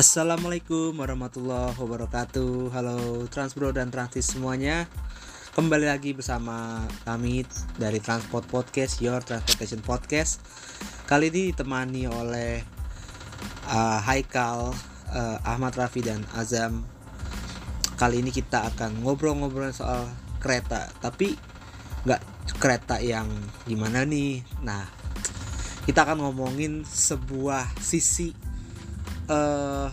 Assalamualaikum warahmatullahi wabarakatuh. Halo Transbro dan Transis semuanya. Kembali lagi bersama kami dari Transport Podcast Your Transportation Podcast. Kali ini ditemani oleh uh, Haikal, uh, Ahmad Rafi dan Azam. Kali ini kita akan ngobrol-ngobrol soal kereta Tapi nggak kereta yang gimana nih. Nah kita akan ngomongin sebuah sisi uh,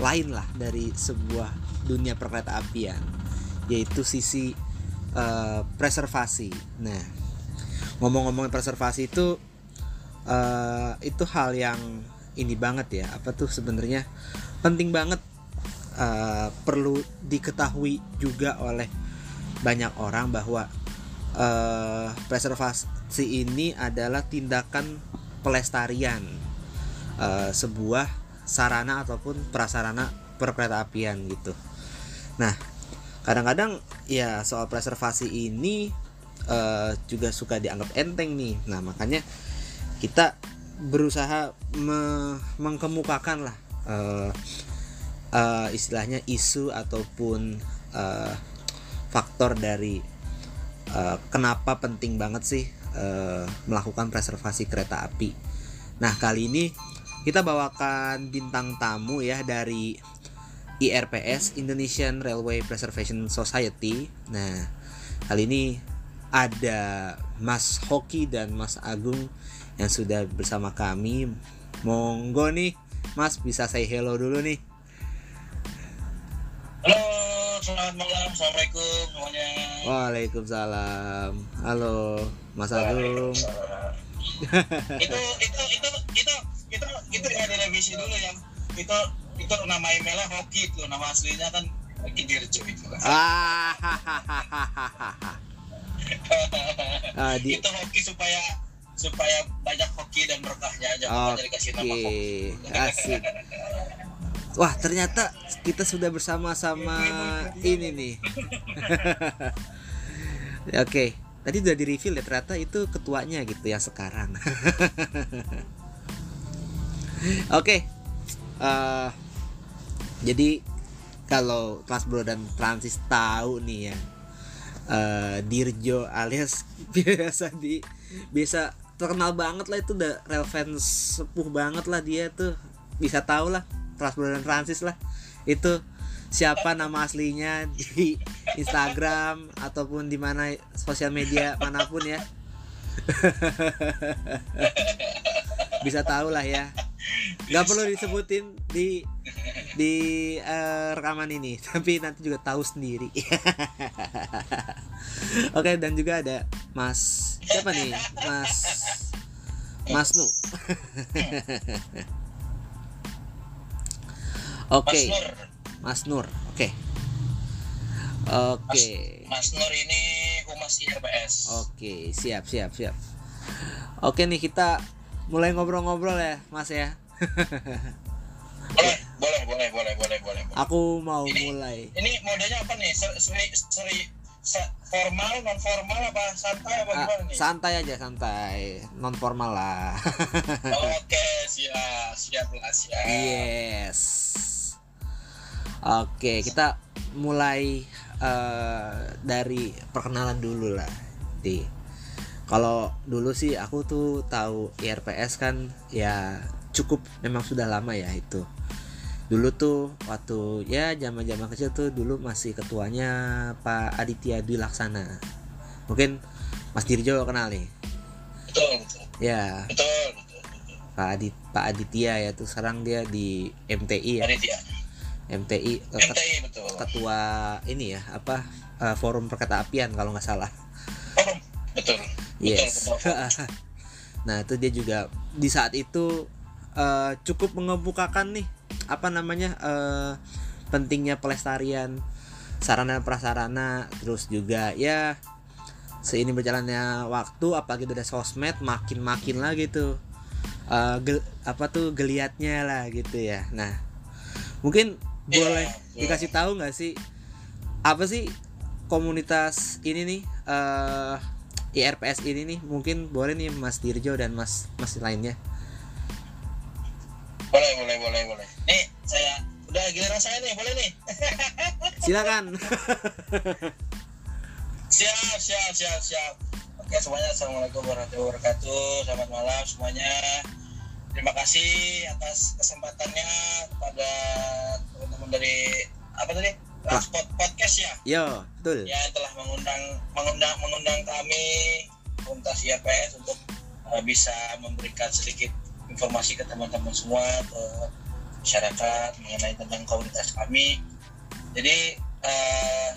lain lah dari sebuah dunia perkereta apian yaitu sisi uh, preservasi. Nah, ngomong-ngomong preservasi itu uh, itu hal yang ini banget ya. Apa tuh sebenarnya penting banget uh, perlu diketahui juga oleh banyak orang bahwa uh, preservasi ini adalah tindakan pelestarian uh, sebuah sarana ataupun prasarana perkereta apian gitu. Nah, kadang-kadang ya soal preservasi ini uh, juga suka dianggap enteng nih. Nah, makanya kita berusaha me mengkemukakan lah uh, uh, istilahnya isu ataupun uh, faktor dari uh, kenapa penting banget sih uh, melakukan preservasi kereta api. Nah, kali ini kita bawakan bintang tamu ya dari IRPS Indonesian Railway Preservation Society. Nah, kali ini ada Mas Hoki dan Mas Agung yang sudah bersama kami. Monggo nih, Mas bisa say hello dulu nih. Halo, selamat malam. Assalamualaikum semuanya. Waalaikumsalam. Halo, Mas Agung. itu itu itu itu ya direvisi dulu yang itu itu nama emailnya Hoki itu nama aslinya kan Hoki Dirjo itu ah ah, di... itu Hoki supaya supaya banyak hoki dan berkahnya aja Oke, dikasih nama Hoki asik. Wah, ternyata kita sudah bersama-sama ini nih. Oke, tadi udah di reveal ya ternyata itu ketuanya gitu yang sekarang. Oke. Uh, jadi kalau kelas bro dan Transis tahu nih ya. Uh, Dirjo alias biasa di bisa terkenal banget lah itu udah relevan sepuh banget lah dia tuh bisa tahu lah kelas dan Transis lah itu siapa nama aslinya di Instagram ataupun di mana sosial media mana pun ya bisa tahu lah ya nggak perlu disebutin di di uh, rekaman ini. Tapi nanti juga tahu sendiri. Oke dan juga ada Mas siapa nih? Mas Mas Nu oke Mas Nur oke. Oke. Mas Nur ini humas IRPS oke siap siap siap. Oke nih kita mulai ngobrol-ngobrol ya Mas ya boleh boleh boleh boleh boleh boleh. Aku mau ini, mulai. ini modenya apa nih? Seri, seri, seri formal non formal apa santai apa ah, gimana nih? santai aja santai. Non formal lah. Oke siap siap lah siap. Yes. Oke kita mulai uh, dari perkenalan dulu lah di kalau dulu sih aku tuh tahu IRPS kan ya cukup memang sudah lama ya itu. Dulu tuh waktu ya zaman zaman kecil tuh dulu masih ketuanya Pak Aditya Dwi Laksana. Mungkin Mas Dirjo kenal nih? Betul betul. Ya. Betul, betul, betul. Pak Adit Pak Aditya ya tuh sekarang dia di MTI ya? Aditya. MTI, MTI betul. ketua ini ya apa uh, forum perketa apian kalau nggak salah. Betul. Yes. Betul, betul. nah itu dia juga di saat itu uh, cukup mengemukakan nih apa namanya uh, pentingnya pelestarian sarana prasarana terus juga ya seini berjalannya waktu apalagi udah sosmed makin makin lah gitu. Uh, gel, apa tuh geliatnya lah gitu ya. Nah mungkin boleh yeah, dikasih yeah. tahu nggak sih apa sih komunitas ini nih uh, IRPS ini nih? Mungkin boleh nih Mas Dirjo dan Mas Mas lainnya boleh boleh boleh boleh. Nih saya udah giliran saya nih boleh nih. Silakan. Siap siap siap siap. Oke semuanya assalamualaikum warahmatullahi wabarakatuh. Selamat malam semuanya. Terima kasih atas kesempatannya kepada teman-teman dari apa tadi? Transport Podcast ya? Yo betul. Ya telah mengundang mengundang mengundang kami komunitas IRPS untuk uh, bisa memberikan sedikit informasi ke teman-teman semua ke masyarakat mengenai tentang komunitas kami. Jadi uh,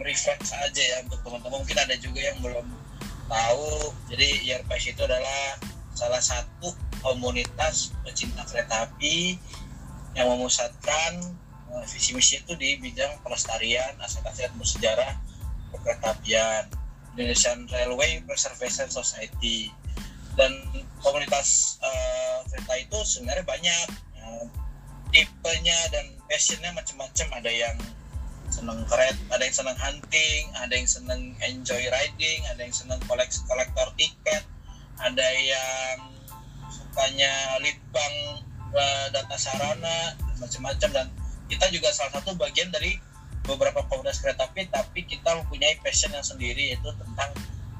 aja ya untuk teman-teman. Mungkin ada juga yang belum tahu. Jadi IRPS itu adalah salah satu komunitas pecinta kereta api yang memusatkan uh, visi misi itu di bidang pelestarian aset-aset bersejarah kereta apian. Indonesian Railway Preservation Society dan komunitas uh, kereta itu sebenarnya banyak. Uh, tipenya dan passionnya macam-macam. Ada yang seneng keret ada yang seneng hunting ada yang seneng enjoy riding ada yang seneng koleksi kolektor tiket ada yang sukanya litbang uh, data sarana macam-macam. Dan kita juga salah satu bagian dari beberapa komunitas kereta api tapi kita mempunyai passion yang sendiri yaitu tentang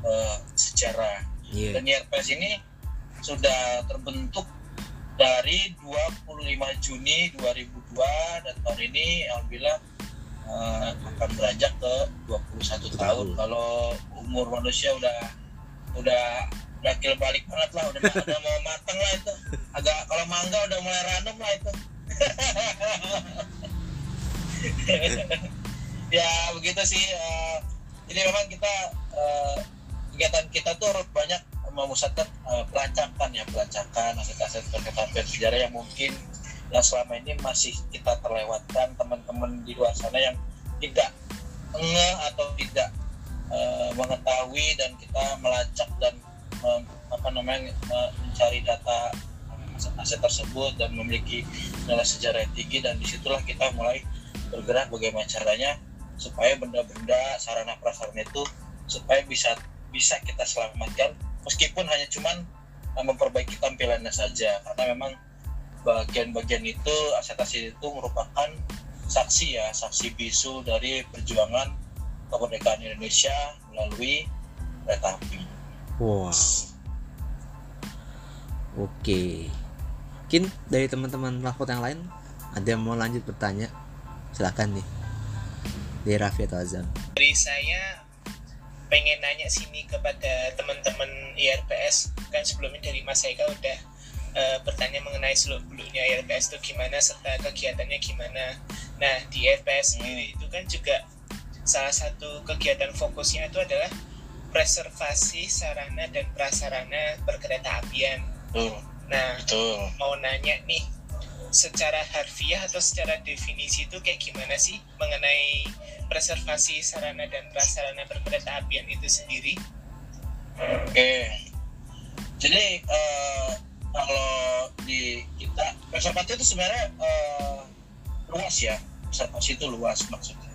uh, sejarah yeah. dan IRPS ini sudah terbentuk dari 25 Juni 2002 dan tahun ini alhamdulillah uh, akan beranjak ke 21 tahun. Kalau umur manusia udah udah udah kil balik banget lah, udah, udah mau matang lah itu. Agak kalau mangga udah mulai ranum lah itu. ya begitu sih. Uh, jadi memang kita uh, kegiatan kita tuh banyak memusatkan uh, pelacakan ya pelacakan aset-aset kereta sejarah yang mungkin yang selama ini masih kita terlewatkan teman-teman di luar sana yang tidak nge atau tidak uh, mengetahui dan kita melacak dan uh, apa namanya uh, mencari data aset-aset tersebut dan memiliki nilai sejarah yang tinggi dan di situlah kita mulai bergerak bagaimana caranya supaya benda-benda sarana prasarana itu supaya bisa bisa kita selamatkan meskipun hanya cuman uh, memperbaiki tampilannya saja karena memang bagian-bagian itu aset-aset itu merupakan saksi ya saksi bisu dari perjuangan kemerdekaan Indonesia melalui kereta api. Wow. Oke. Mungkin dari teman-teman pelapor yang lain ada yang mau lanjut bertanya? Silakan nih. Dari Raffi atau Azam. Dari saya pengen nanya sini kepada teman-teman IRPS kan sebelumnya dari Mas Eka udah uh, bertanya mengenai seluk beluknya IRPS itu gimana serta kegiatannya gimana. Nah di IRPS sendiri itu kan juga salah satu kegiatan fokusnya itu adalah preservasi sarana dan prasarana berkereta apian. Betul. Nah Betul. mau nanya nih secara harfiah atau secara definisi itu kayak gimana sih mengenai preservasi sarana dan prasarana berkereta apian itu sendiri? Oke. Jadi uh, kalau di kita preservasi itu sebenarnya uh, luas ya. Preservasi itu luas maksudnya.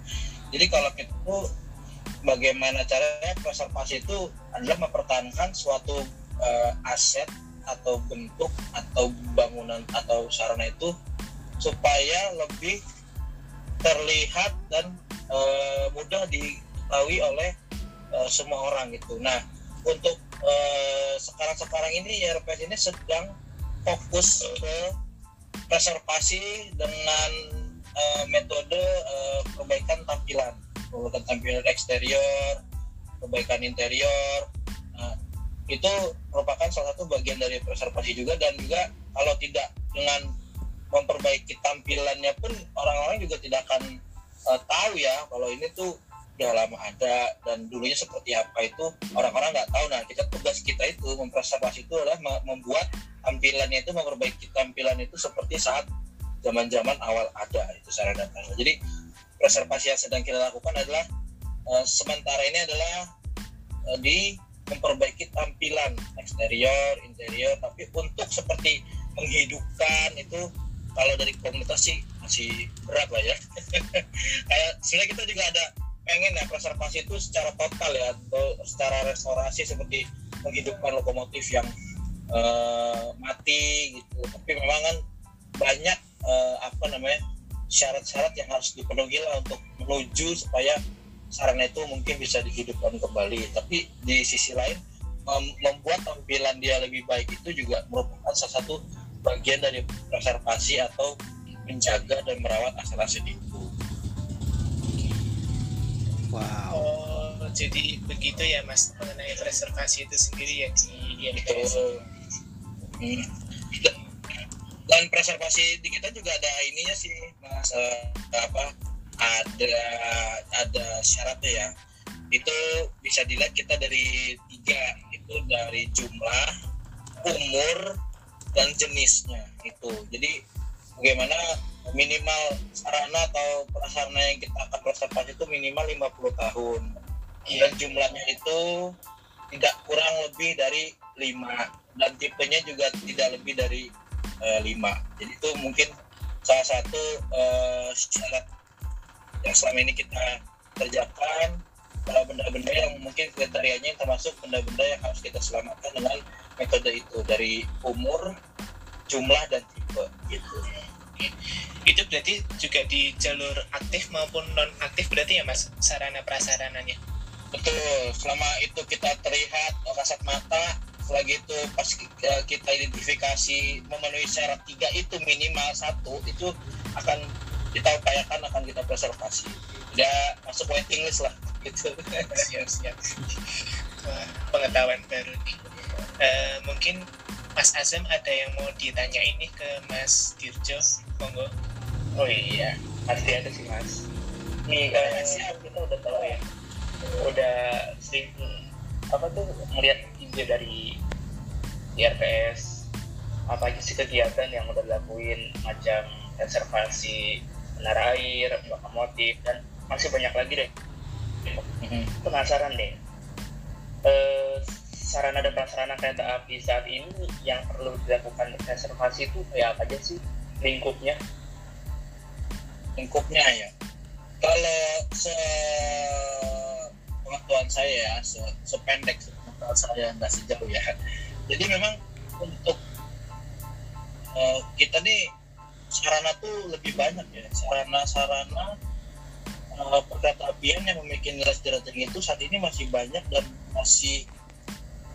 Jadi kalau itu bagaimana caranya preservasi itu adalah mempertahankan suatu uh, aset atau bentuk atau bangunan atau sarana itu supaya lebih terlihat dan e, mudah diketahui oleh e, semua orang gitu. Nah, untuk sekarang-sekarang ini IRPS ini sedang fokus ke preservasi dengan e, metode e, perbaikan tampilan, perbaikan tampilan eksterior, perbaikan interior. Itu merupakan salah satu bagian dari preservasi juga dan juga kalau tidak dengan memperbaiki tampilannya pun orang-orang juga tidak akan uh, tahu ya kalau ini tuh udah lama ada dan dulunya seperti apa itu orang-orang nggak tahu. Nah kita tugas kita itu mempreservasi itu adalah membuat tampilannya itu memperbaiki tampilan itu seperti saat zaman-zaman awal ada itu sarana dan jadi preservasi yang sedang kita lakukan adalah uh, sementara ini adalah uh, di memperbaiki tampilan eksterior, interior, tapi untuk seperti menghidupkan itu kalau dari komunitas sih masih berat lah ya. Kayak sebenarnya kita juga ada pengen ya preservasi itu secara total ya atau secara restorasi seperti menghidupkan lokomotif yang uh, mati gitu. Tapi memang kan banyak uh, apa namanya syarat-syarat yang harus dipenuhi lah untuk menuju supaya sarana itu mungkin bisa dihidupkan kembali tapi di sisi lain mem- membuat tampilan dia lebih baik itu juga merupakan salah satu bagian dari preservasi atau menjaga dan merawat aset-aset itu wow Oh, jadi begitu ya Mas mengenai preservasi itu sendiri ya di INPS. Hmm. dan preservasi di kita juga ada ininya sih mas Eh, apa ada ada syaratnya ya. Itu bisa dilihat kita dari tiga. Itu dari jumlah umur dan jenisnya. Itu. Jadi bagaimana minimal sarana atau prasarana yang kita akan preservasi itu minimal 50 tahun. Dan jumlahnya itu tidak kurang lebih dari lima. Dan tipenya juga tidak lebih dari eh, lima. Jadi itu mungkin salah satu eh, syarat yang selama ini kita kerjakan kalau benda-benda yang mungkin kriterianya yang termasuk benda-benda yang harus kita selamatkan dengan metode itu dari umur jumlah dan tipe gitu. Itu berarti juga di jalur aktif maupun non aktif berarti ya Mas? Sarana prasarananya. Betul, selama itu kita terlihat kasat mata, selagi itu pas ki- kita identifikasi memenuhi syarat tiga itu minimal satu, itu akan kita upayakan akan kita preservasi. Tidak masuk waiting list lah gitu. siap siap. Wah, pengetahuan baru nih. Eh, mungkin Mas Azam ada yang mau ditanya ini ke Mas Dirjo? Monggo. Oh iya, pasti ada sih mas. Nih kan siap kita udah tahu ya, udah sering apa tuh melihat video dari IRPS apa aja sih kegiatan yang udah dilakuin macam konservasi menara air, lokomotif dan masih banyak lagi deh. Penasaran deh, eh, sarana dan prasarana kereta api saat ini yang perlu dilakukan konservasi itu kayak apa aja sih lingkupnya? lingkupnya ya. Kalau se pengetahuan saya ya, se sependek pengetahuan saya nggak sejauh ya. Jadi memang untuk eh, kita nih sarana tuh lebih banyak ya. Sarana-sarana uh, perkereta apian yang memiliki nilai sejarah itu saat ini masih banyak dan masih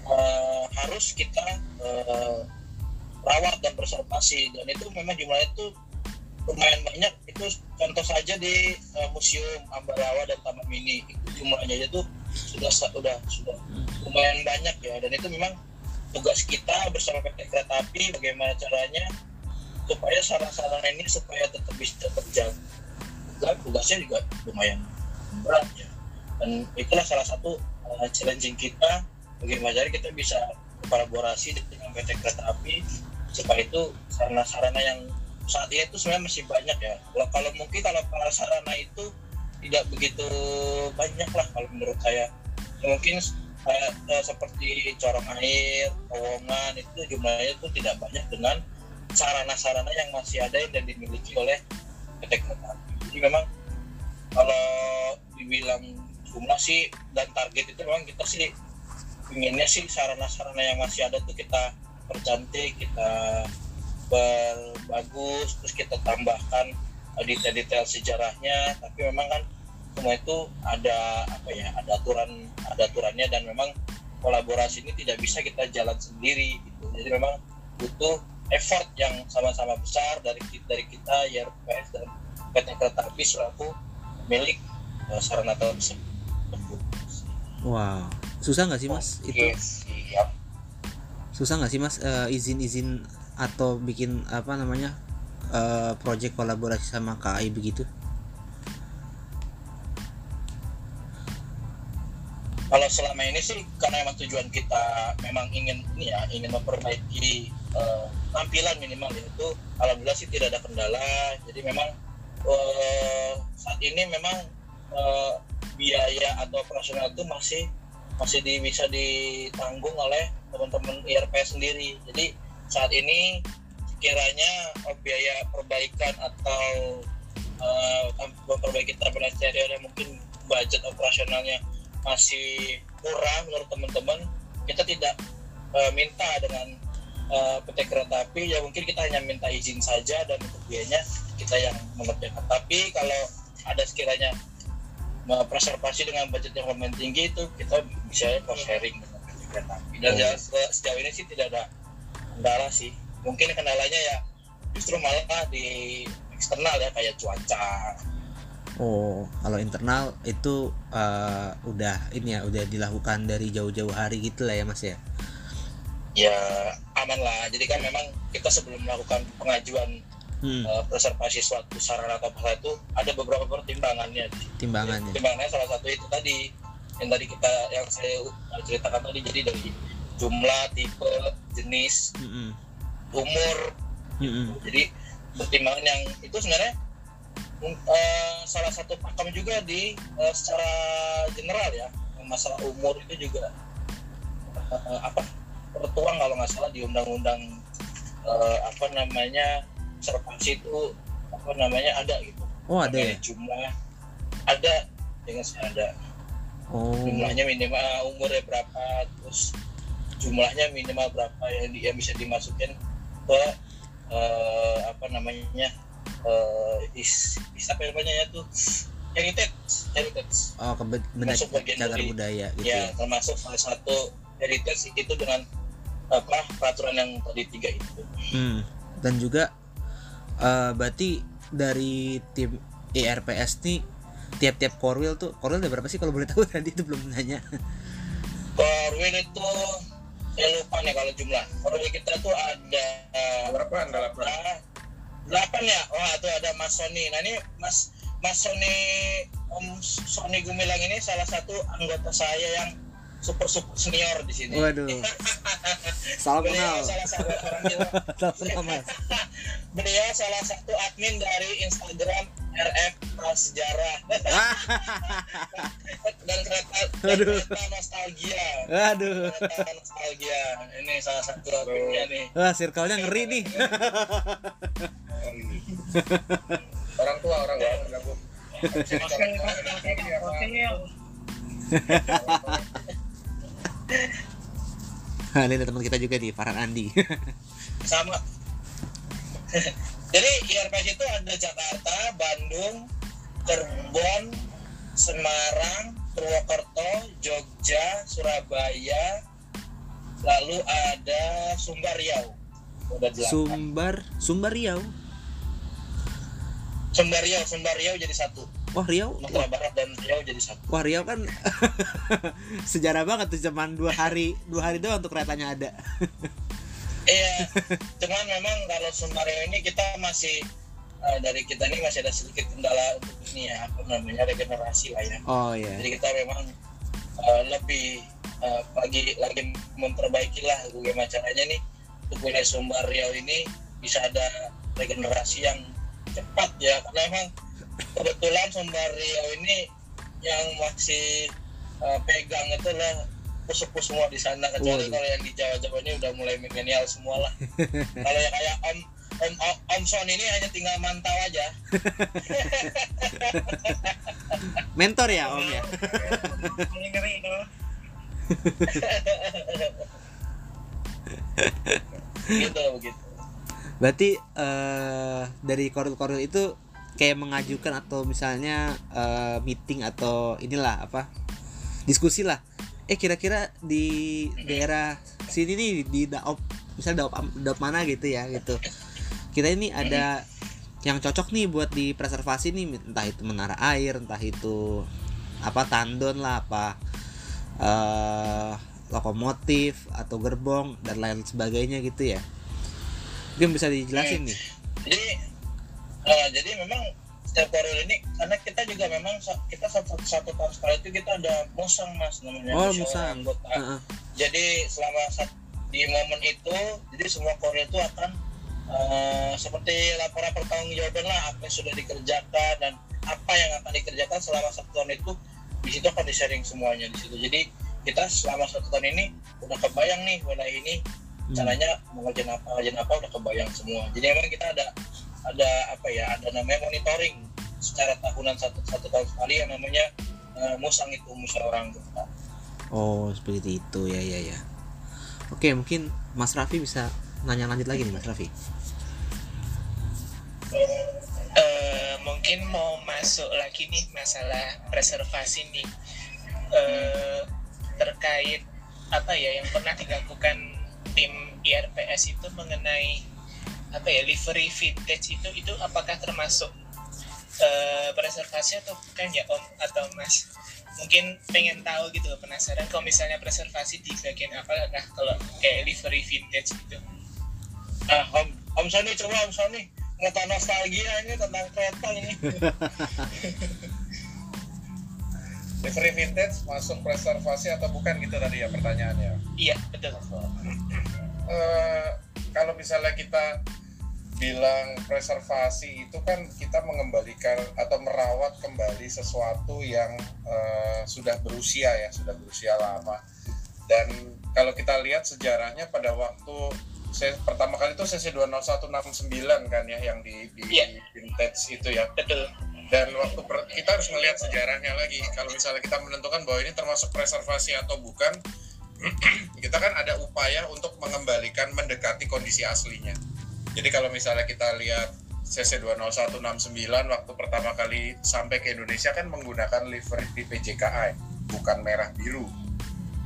eh, harus kita eh, rawat dan preservasi dan itu memang jumlahnya itu lumayan banyak. Itu contoh saja di uh, museum Ambarawa dan Taman Mini. Itu jumlahnya itu sudah sudah sudah lumayan banyak ya. Dan itu memang tugas kita bersama PT Kereta Api bagaimana caranya supaya sarana-sarana ini supaya tetap bisa terjaga dan tugasnya juga lumayan berat ya dan itulah salah satu uh, challenging kita bagaimana cara kita bisa kolaborasi dengan PT Kereta Api supaya itu sarana-sarana yang saat ini itu sebenarnya masih banyak ya. Kalau, kalau mungkin kalau para sarana itu tidak begitu banyak lah kalau menurut saya. Ya, mungkin kayak eh, seperti corong air, terowongan itu jumlahnya itu tidak banyak dengan sarana-sarana yang masih ada dan dimiliki oleh PT Kereta. Jadi memang kalau dibilang jumlah sih dan target itu memang kita sih inginnya sih sarana-sarana yang masih ada tuh kita percantik, kita berbagus terus kita tambahkan uh, detail-detail sejarahnya tapi memang kan semua itu ada apa ya ada aturan ada aturannya dan memang kolaborasi ini tidak bisa kita jalan sendiri gitu. jadi memang butuh effort yang sama-sama besar dari dari kita YRPS dan PT Kereta Api selaku milik uh, sarana tersebut wow. Susah nggak sih mas? Itu Oke, siap. susah nggak sih mas eh, izin-izin atau bikin apa namanya eh, project kolaborasi sama KAI begitu kalau selama ini sih karena memang tujuan kita memang ingin ini ya ingin memperbaiki eh, tampilan minimal ya, itu alhamdulillah sih tidak ada kendala. Jadi memang eh, saat ini memang eh, biaya atau operasional itu masih masih di, bisa ditanggung oleh teman-teman IRP sendiri. Jadi saat ini sekiranya eh, biaya perbaikan atau eh, memperbaiki tampilan yang mungkin budget operasionalnya masih kurang menurut teman-teman kita tidak eh, minta dengan uh, PT Kereta Api. Ya mungkin kita hanya minta izin saja dan untuk biayanya kita yang mengerjakan. Tapi kalau ada sekiranya uh, preservasi dengan budget yang lumayan tinggi itu kita bisa cost sharing dengan PT Kereta Api. Dan Oh. ya, se- sejauh ini sih tidak ada kendala sih. Mungkin kendalanya ya justru malah di eksternal ya kayak cuaca Oh, kalau internal itu eh, udah ini ya, udah dilakukan dari jauh-jauh hari gitu lah ya Mas ya. ya aman lah jadi kan memang kita sebelum melakukan pengajuan Hmm, uh, preservasi suatu sarana atau apa itu ada beberapa pertimbangannya timbangannya. pertimbangannya salah satu itu tadi yang tadi kita yang saya ceritakan tadi jadi dari jumlah tipe jenis Mm-mm, umur mm-mm. jadi pertimbangan yang itu sebenarnya uh, salah satu pakem juga di uh, secara general ya masalah umur itu juga uh, apa tertuang kalau nggak salah di undang-undang uh, apa namanya konservasi itu apa namanya ada gitu. Oh ada ya. Jumlah ada dengan saya ada. Oh, jumlahnya minimal umurnya berapa terus jumlahnya minimal berapa yang, yang bisa dimasukin ke eh, apa namanya eh, is, is apa namanya ya tuh heritage heritage oh kebe- benda Masuk bagian cagar dari- budaya gitu ya ya. termasuk salah satu heritage itu dengan apa peraturan yang tadi tiga itu Hmm. Dan juga eh, berarti dari tim ERPS nih tiap-tiap korwil tuh korwil ada berapa sih kalau boleh tahu tadi itu belum nanya. Korwil itu saya lupa nih kalau jumlah Korwil kita tuh ada eh, Delapan, delapan. Delapan ya? Wah itu ada Mas Sony. Nah ini Mas Mas Sony Om Sony Gumilang ini salah satu anggota saya yang super super senior di sini Waduh. Salam kenal. salah satu orang kita Salam kenal Mas. beliau salah satu admin dari Instagram RF Prasejarah dan kereta dan Aduh. kereta nostalgia Aduh. kereta nostalgia ini salah satu adminnya nih Wah, circle-nya ngeri nih. orang tua orang tua gabung ini ada teman kita juga nih, Farhan Andi. sama jadi IRPS itu ada Jakarta, Bandung, Cirebon, Semarang, Purwokerto, Jogja, Surabaya, lalu ada Sumbar Riau. Udah delapan. Sumbar, Sumbar Riau. Sumbar Riau, Sumbar Riau jadi satu. Wah, Riau. Sumatera Barat dan Riau jadi satu. wah, Riau kan sejarah banget tuh cuman dua hari, dua hari doang untuk keretanya ada. Iya, cuman memang kalau Sumbar Riau ini kita masih eh, dari kita ini masih ada sedikit kendala untuk ini ya apa namanya regenerasi lah ya. Oh iya. jadi kita memang uh, lebih uh, lagi lagi memperbaiki lah bagaimana caranya nih untuk wilayah Sumbar Riau ini bisa ada regenerasi yang cepat ya karena memang kebetulan Sumbar Riau ini yang masih uh, pegang itu lah sepuh semua di sana. Kecuali kalau yang di Jawa Jawa ini udah mulai milenial semua lah. Kalau yang kayak Om Om Om, Om Son ini hanya tinggal mantau aja. Mentor ya, Om ya. ngeri itu gitu begitu. Berarti eh dari koril-koril itu kayak mengajukan atau misalnya eh, meeting atau inilah apa diskusi lah. Eh kira-kira di daerah sini nih di daop misalnya daop daop mana gitu ya gitu. Kita ini ada yang cocok nih buat dipreservasi nih entah itu menara air, entah itu apa tandon lah apa eh lokomotif atau gerbong dan lain sebagainya gitu ya. Mungkin bisa dijelasin nih. jadi eh, jadi memang setiap koril ini karena kita juga memang kita satu satu tahun sekali itu kita ada musang mas namanya Oh, musang. anggota. Heeh. jadi selama di momen itu jadi semua koril itu akan eh, seperti laporan pertanggungjawaban lah apa yang sudah dikerjakan dan apa yang akan dikerjakan selama satu tahun itu di situ akan di sharing semuanya di situ jadi kita selama satu tahun ini udah kebayang nih wilayah ini Hmm. caranya mau ngerjain apa ngerjain apa udah kebayang semua jadi memang kita ada ada apa ya ada namanya monitoring secara tahunan satu satu tahun sekali yang namanya eh, musang itu musyawarah anggota Oh, seperti itu ya ya ya. Oke, mungkin Mas Raffi bisa nanya lanjut lagi nih Mas Raffi. Eh, mungkin mau masuk lagi nih masalah preservasi nih Eh, terkait apa ya yang pernah dilakukan tim IRPS itu mengenai apa ya livery vintage itu itu apakah termasuk eh, preservasi atau bukan ya Om atau Mas mungkin pengen tahu gitu penasaran kalau misalnya preservasi di bagian apa nah kalau kayak livery vintage gitu Nah, Om, Om Sony coba Om Sony ngetan nostalgia ini tentang kereta ini. Livery vintage masuk preservasi atau bukan gitu tadi ya pertanyaannya. iya betul Eh, kalau misalnya kita bilang preservasi itu kan kita mengembalikan atau merawat kembali sesuatu yang eh, sudah berusia ya, sudah berusia lama. Dan kalau kita lihat sejarahnya pada waktu saya pertama kali itu CC 20169 kan ya yang di, di Iya. vintage itu ya. betul dan waktu per- kita harus melihat sejarahnya lagi kalau misalnya kita menentukan bahwa ini termasuk preservasi atau bukan kita kan ada upaya untuk mengembalikan mendekati kondisi aslinya jadi kalau misalnya kita lihat CC 20169 waktu pertama kali sampai ke Indonesia kan menggunakan livery di PJKI bukan merah biru.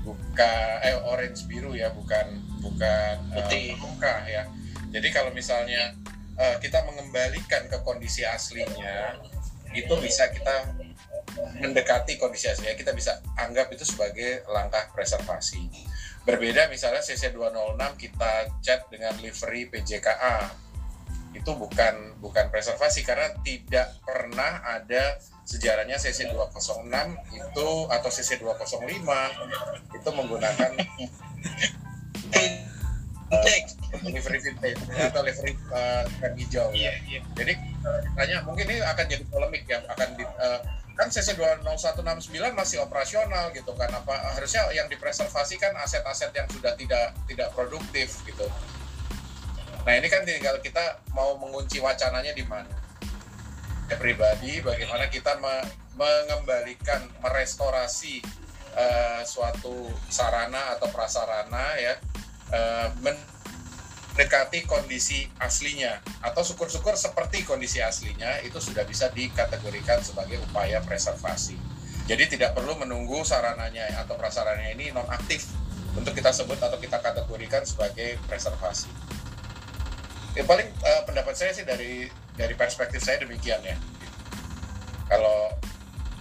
Bukan eh orange biru ya bukan bukan eh, Putih. muka ya. Jadi kalau misalnya eh, kita mengembalikan ke kondisi aslinya itu bisa kita mendekati kondisi aslinya. Kita bisa anggap itu sebagai langkah preservasi berbeda misalnya CC 206 kita cat dengan livery PJKA itu bukan bukan preservasi karena tidak pernah ada sejarahnya CC 206 itu atau CC 205 itu menggunakan livery vintage atau livery uh, hijau. Ya. Jadi tanya mungkin ini akan jadi polemik yang akan di, eh, kan CC 20169 masih operasional gitu kan apa harusnya yang dipreservasi kan aset-aset yang sudah tidak tidak produktif gitu. Nah ini kan tinggal kita mau mengunci wacananya di mana. Ya, pribadi bagaimana kita me- mengembalikan merestorasi eh, suatu sarana atau prasarana ya eh, mendekati kondisi aslinya atau syukur-syukur seperti kondisi aslinya itu sudah bisa dikategorikan sebagai upaya preservasi. Jadi tidak perlu menunggu sarananya atau prasarananya ini non aktif untuk kita sebut atau kita kategorikan sebagai preservasi. Ya paling eh, pendapat saya sih dari dari perspektif saya demikian ya. Kalau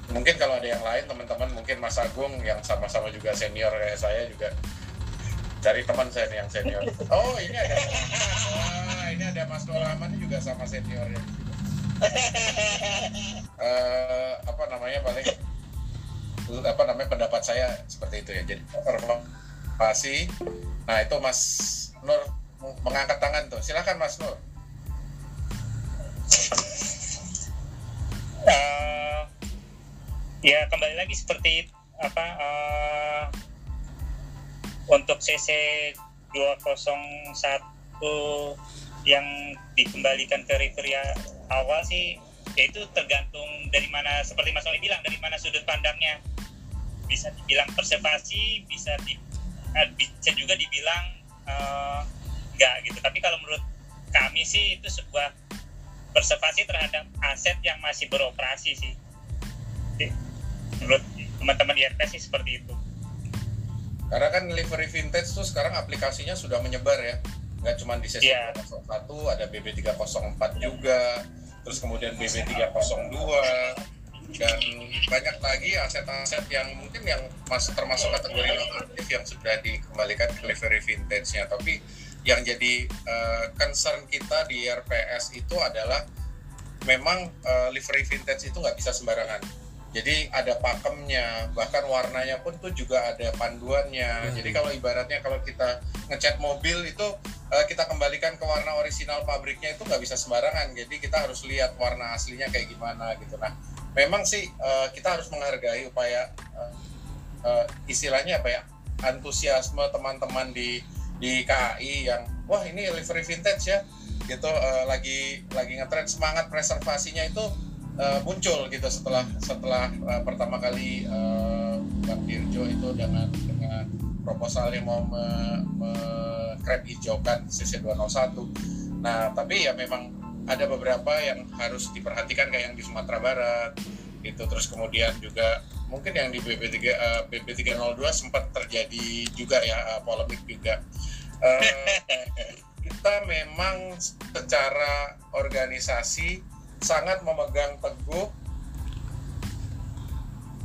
mungkin kalau ada yang lain teman-teman mungkin Mas Agung yang sama-sama juga senior kayak saya juga dari teman saya nih yang senior. Oh ini ada, wah ini ada Mas ini juga sama seniornya. Eh, apa namanya paling apa namanya pendapat saya seperti itu ya. Jadi pasti. Nah itu Mas Nur mengangkat tangan tuh. Silakan Mas Nur. Eh, ya kembali lagi seperti apa eh, untuk CC 201 yang dikembalikan ke Riveria awal sih ya itu tergantung dari mana seperti Mas Oli bilang dari mana sudut pandangnya bisa dibilang preservasi bisa di, eh, bisa juga dibilang eh, enggak gitu tapi kalau menurut kami sih itu sebuah preservasi terhadap aset yang masih beroperasi sih. Menurut teman-teman IRP sih seperti itu. Karena kan livery vintage tuh sekarang aplikasinya sudah menyebar ya. Nggak cuma di sesi Iya. 301, ada BB304 juga, terus kemudian BB302, dan banyak lagi aset-aset yang mungkin yang masuk termasuk kategori non aktif yang sudah dikembalikan ke livery vintage-nya. Tapi yang jadi eh, concern kita di RPS itu adalah memang eh, livery vintage itu nggak bisa sembarangan. Jadi ada pakemnya, bahkan warnanya pun tuh juga ada panduannya. Hmm. Jadi kalau ibaratnya kalau kita ngecat mobil itu eh, kita kembalikan ke warna orisinal pabriknya itu nggak bisa sembarangan. Jadi kita harus lihat warna aslinya kayak gimana gitu. Nah, memang sih eh, kita harus menghargai upaya eh, istilahnya apa ya antusiasme teman-teman di di KAI yang wah ini livery vintage ya gitu eh, lagi lagi ngetren semangat preservasinya itu eh, muncul gitu setelah setelah eh, pertama kali eh, Bang Dirjo itu dengan dengan proposal yang mau me- krem hijaukan CC201 nah tapi ya memang ada beberapa yang harus diperhatikan kayak yang di Sumatera Barat itu terus kemudian juga mungkin yang di BB3 uh, BB302 sempat terjadi juga ya uh, polemik juga. Uh, kita memang secara organisasi sangat memegang teguh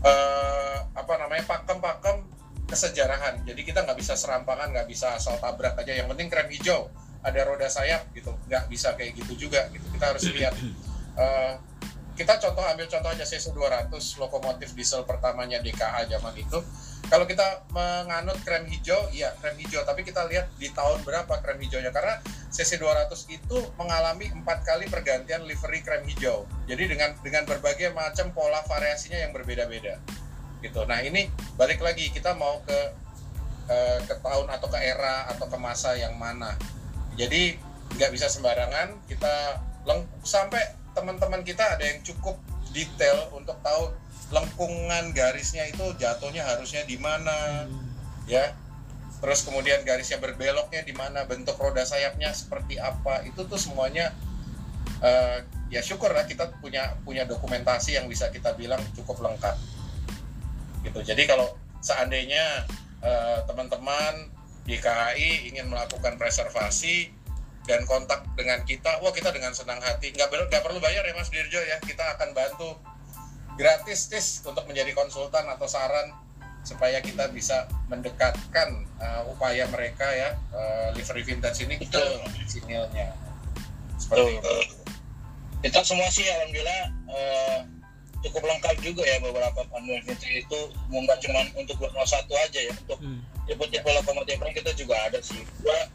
uh, apa namanya pakem-pakem kesejarahan. Jadi kita nggak bisa serampangan, nggak bisa asal tabrak aja. Yang penting krem hijau, ada roda sayap gitu. Nggak bisa kayak gitu juga. Gitu. Kita harus lihat. Uh, kita contoh ambil contoh aja CC 200 lokomotif diesel pertamanya DKA zaman itu kalau kita menganut krem hijau, ya krem hijau. Tapi kita lihat di tahun berapa krem hijaunya. Karena CC200 itu mengalami empat kali pergantian livery krem hijau. Jadi dengan dengan berbagai macam pola variasinya yang berbeda-beda. Gitu. Nah ini balik lagi kita mau ke eh, ke tahun atau ke era atau ke masa yang mana. Jadi nggak bisa sembarangan kita leng sampai teman-teman kita ada yang cukup detail untuk tahu lengkungan garisnya itu jatuhnya harusnya di mana hmm. ya terus kemudian garisnya berbeloknya di mana bentuk roda sayapnya seperti apa itu tuh semuanya uh, ya syukur lah kita punya punya dokumentasi yang bisa kita bilang cukup lengkap. Gitu. Jadi kalau seandainya uh, teman-teman di KHI ingin melakukan preservasi dan kontak dengan kita, wah kita dengan senang hati, nggak, nggak perlu bayar ya Mas Dirjo ya, kita akan bantu gratis tis untuk menjadi konsultan atau saran supaya kita bisa mendekatkan uh, upaya mereka ya uh, livery vintage ini ke sinilnya seperti itu. Kita semua sih alhamdulillah uh, cukup lengkap juga ya beberapa panduan vintage itu nggak cuma untuk 201 aja ya untuk hmm. tipe-tipe lokomotif kita juga ada sih.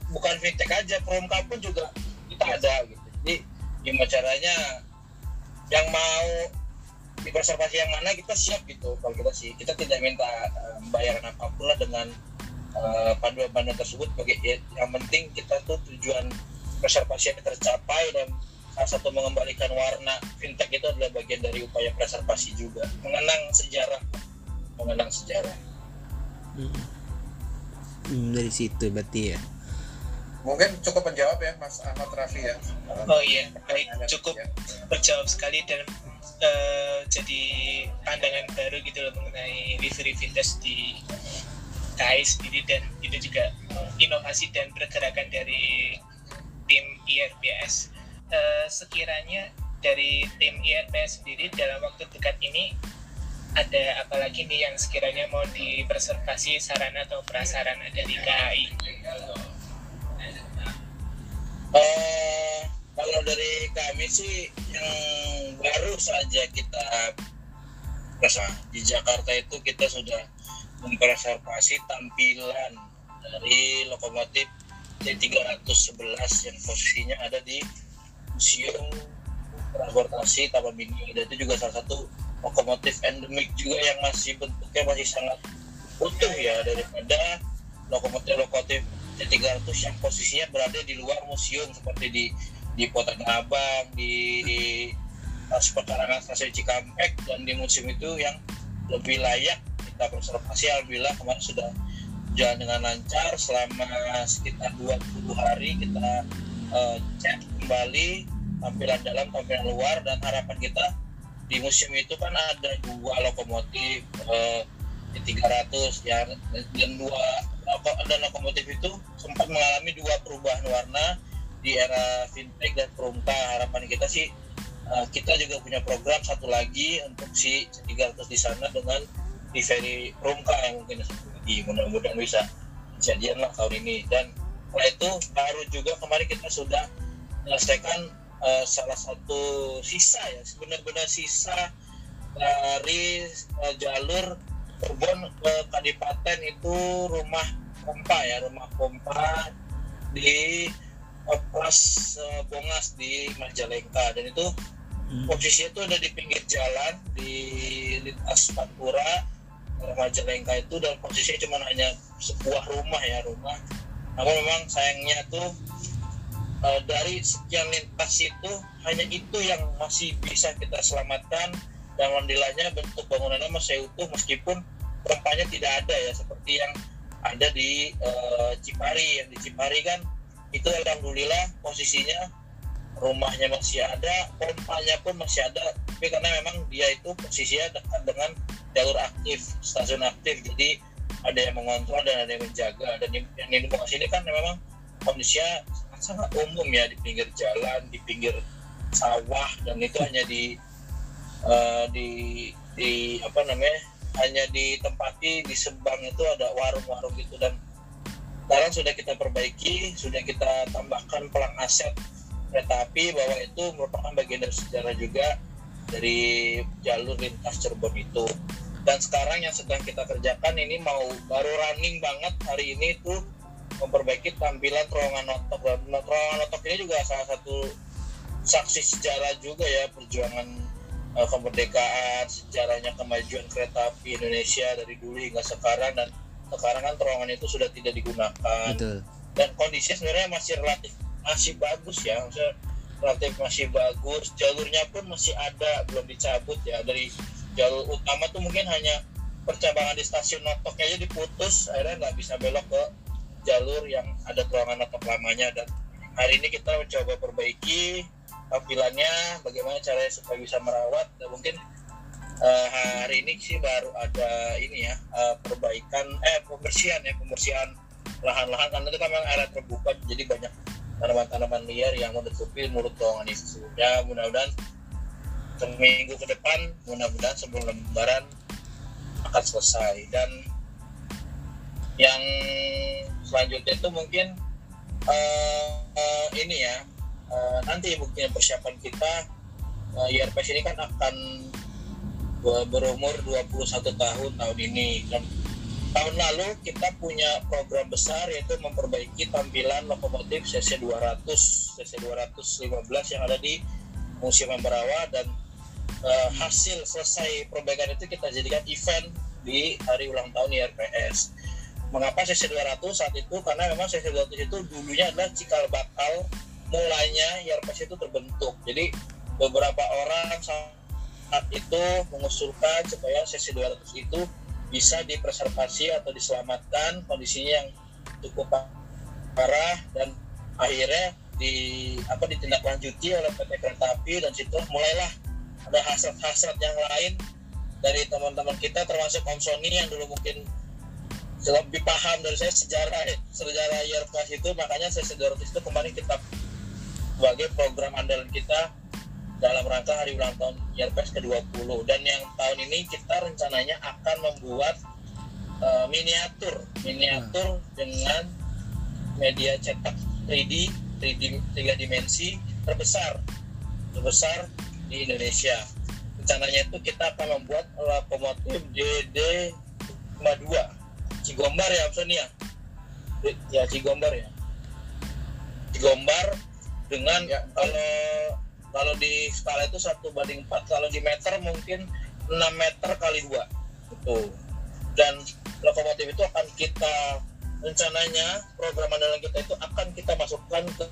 Bukan vintage aja, promka pun juga kita ada gitu. Jadi gimana caranya yang mau di konservasi yang mana kita siap gitu kalau kita sih. Kita tidak minta um, bayaran apa pun lah dengan uh, panduan-panduan tersebut. Bagi ya, yang penting kita tuh tujuan preservasi yang tercapai dan salah satu mengembalikan warna fintech itu adalah bagian dari upaya preservasi juga. Mengenang sejarah. Mengenang sejarah. Hmm. Hmm, dari situ berarti ya? Mungkin cukup menjawab ya Mas Ahmad Rafi ya. Oh iya baik. Cukup ya. terjawab sekali dan uh, jadi pandangan baru gitu loh mengenai livery vintage di KAI sendiri dan itu juga inovasi dan pergerakan dari tim IRBS uh, sekiranya dari tim IRBS sendiri dalam waktu dekat ini ada apa lagi nih yang sekiranya mau dipreservasi sarana atau prasarana dari KAI? Uh, kalau dari kami sih yang baru saja kita rasa di Jakarta itu kita sudah mempreservasi tampilan dari lokomotif T311 yang posisinya ada di Museum Transportasi Taman dan itu juga salah satu lokomotif endemik juga yang masih bentuknya masih sangat utuh ya daripada lokomotif-lokomotif T300 yang posisinya berada di luar museum seperti di di Kota Abang, di, di pekarangan stasiun Cikampek dan di musim itu yang lebih layak kita konservasi alhamdulillah kemarin sudah jalan dengan lancar. Selama sekitar 20 hari kita uh, cek kembali tampilan dalam tampilan luar dan harapan kita di musim itu kan ada dua lokomotif uh, di 300 ya dan dua dan lokomotif itu sempat mengalami dua perubahan warna di era fintech dan perumta harapan kita sih uh, kita juga punya program satu lagi untuk si 300 di sana dengan delivery perumka yang mungkin satu lagi mudah-mudahan bisa kejadian lah tahun ini. Dan setelah itu baru juga kemarin kita sudah menyelesaikan uh, salah satu sisa ya benar-benar sisa dari uh, jalur Cirebon ke Kadipaten itu rumah pompa ya rumah pompa di pas uh, Bongas di Majalengka. Dan itu hmm. posisinya itu ada di pinggir jalan di lintas Pantura Majalengka itu. Dan posisinya cuma hanya sebuah rumah ya rumah. Namun memang sayangnya tuh uh, dari sekian lintas itu hanya itu yang masih bisa kita selamatkan. Dan alhamdulillahnya bentuk bangunannya masih utuh meskipun rempahnya tidak ada ya seperti yang ada di uh, Cipari. Yang di Cipari kan itu alhamdulillah posisinya rumahnya masih ada pompanya pun masih ada. Tapi karena memang dia itu posisinya dekat dengan jalur aktif stasiun aktif. Jadi ada yang mengontrol dan ada yang menjaga. Dan yang, di lokasi ini kan memang kondisinya sangat umum ya di pinggir jalan di pinggir sawah. Dan itu hanya di uh, di di apa namanya hanya ditempati di Sebang itu ada warung-warung gitu. Dan sekarang sudah kita perbaiki sudah kita tambahkan pelang aset kereta api bahwa itu merupakan bagian dari sejarah juga dari jalur lintas Cirebon itu. Dan sekarang yang sedang kita kerjakan ini mau baru running banget hari ini tuh memperbaiki tampilan terowongan notok dan terowongan notok ini juga salah satu saksi sejarah juga ya perjuangan uh, kemerdekaan sejarahnya kemajuan kereta api Indonesia dari dulu hingga sekarang. Dan sekarang kan terowongan itu sudah tidak digunakan. Betul. dan kondisinya sebenarnya masih relatif masih bagus ya. Maksudnya relatif masih bagus. Jalurnya pun masih ada belum dicabut ya. Dari jalur utama tuh mungkin hanya percabangan di stasiun Notoknya aja diputus. Akhirnya nggak bisa belok ke jalur yang ada terowongan Notok lamanya. Dan hari ini kita mencoba perbaiki tampilannya bagaimana caranya supaya bisa merawat. Dan mungkin uh, hari ini sih baru ada ini ya uh, perbaikan eh pembersihan ya pembersihan lahan-lahan. Karena itu kan memang area terbuka jadi banyak tanaman-tanaman liar yang menutupi mulut terowongan itu ya mudah-mudahan seminggu ke depan mudah-mudahan sebelum lebaran akan selesai. Dan yang selanjutnya itu mungkin uh, uh, ini ya uh, nanti mungkin persiapan kita uh, IRPS ini kan akan berumur 21 tahun tahun ini tahun lalu kita punya program besar yaitu memperbaiki tampilan lokomotif CC 200 CC 215 yang ada di Museum Ambarawa dan uh, hasil selesai perbaikan itu kita jadikan event di hari ulang tahun IRPS. Mengapa CC 200 saat itu? Karena memang CC 200 itu dulunya adalah cikal bakal mulainya IRPS itu terbentuk. Jadi beberapa orang saat itu mengusulkan supaya CC 200 itu bisa dipreservasi atau diselamatkan kondisinya yang cukup parah dan akhirnya di apa ditindaklanjuti oleh PT Kereta Api dan situ mulailah ada hasrat-hasrat yang lain dari teman-teman kita termasuk Om Sony yang dulu mungkin lebih paham dari saya sejarah sejarah IRPS itu. Makanya saya 200 itu kemarin kita sebagai program dalam rangka hari ulang tahun IRPS ke-20 dan yang tahun ini kita rencananya akan membuat uh, miniatur. Miniatur dengan media cetak 3D 3D tiga dimensi terbesar. Terbesar di Indonesia. Rencananya itu kita akan membuat lokomotif DD 52 Cigombar ya Om ya ya Cigombar ya? Cigombar dengan ya. kalau kalau di skala itu satu banding 4 kalau di meter mungkin 6 meter kali dua. Itu dan lokomotif itu akan kita rencananya program andalan kita itu akan kita masukkan ke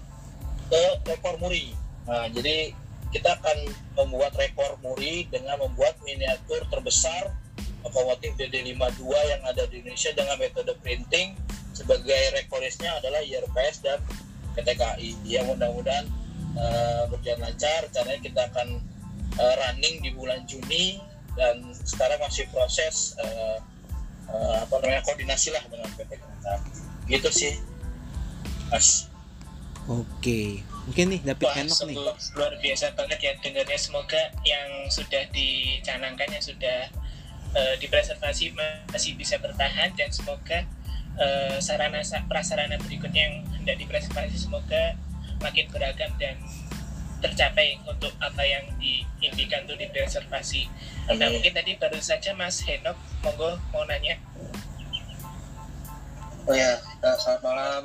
ke rekor muri. Nah jadi kita akan membuat rekor muri dengan membuat miniatur terbesar lokomotif DD52 yang ada di Indonesia dengan metode printing sebagai rekorisnya adalah IRPS dan PTKI yang mudah-mudahan uh, berjalan lancar caranya kita akan uh, running di bulan Juni dan sekarang masih proses uh, uh, apa namanya koordinasi lah dengan PT Kereta gitu sih mas. Oke, mungkin nih Wah, Henok nih. luar biasa banget ya dengarnya. Semoga yang sudah dicanangkan yang sudah uh, dipreservasi masih bisa bertahan dan semoga uh, sarana prasarana berikutnya yang hendak dipreservasi semoga makin beragam dan tercapai untuk apa yang diimpikan untuk dipreservasi. Nah mungkin tadi baru saja Mas Henok monggo mau nanya. Oh ya, selamat malam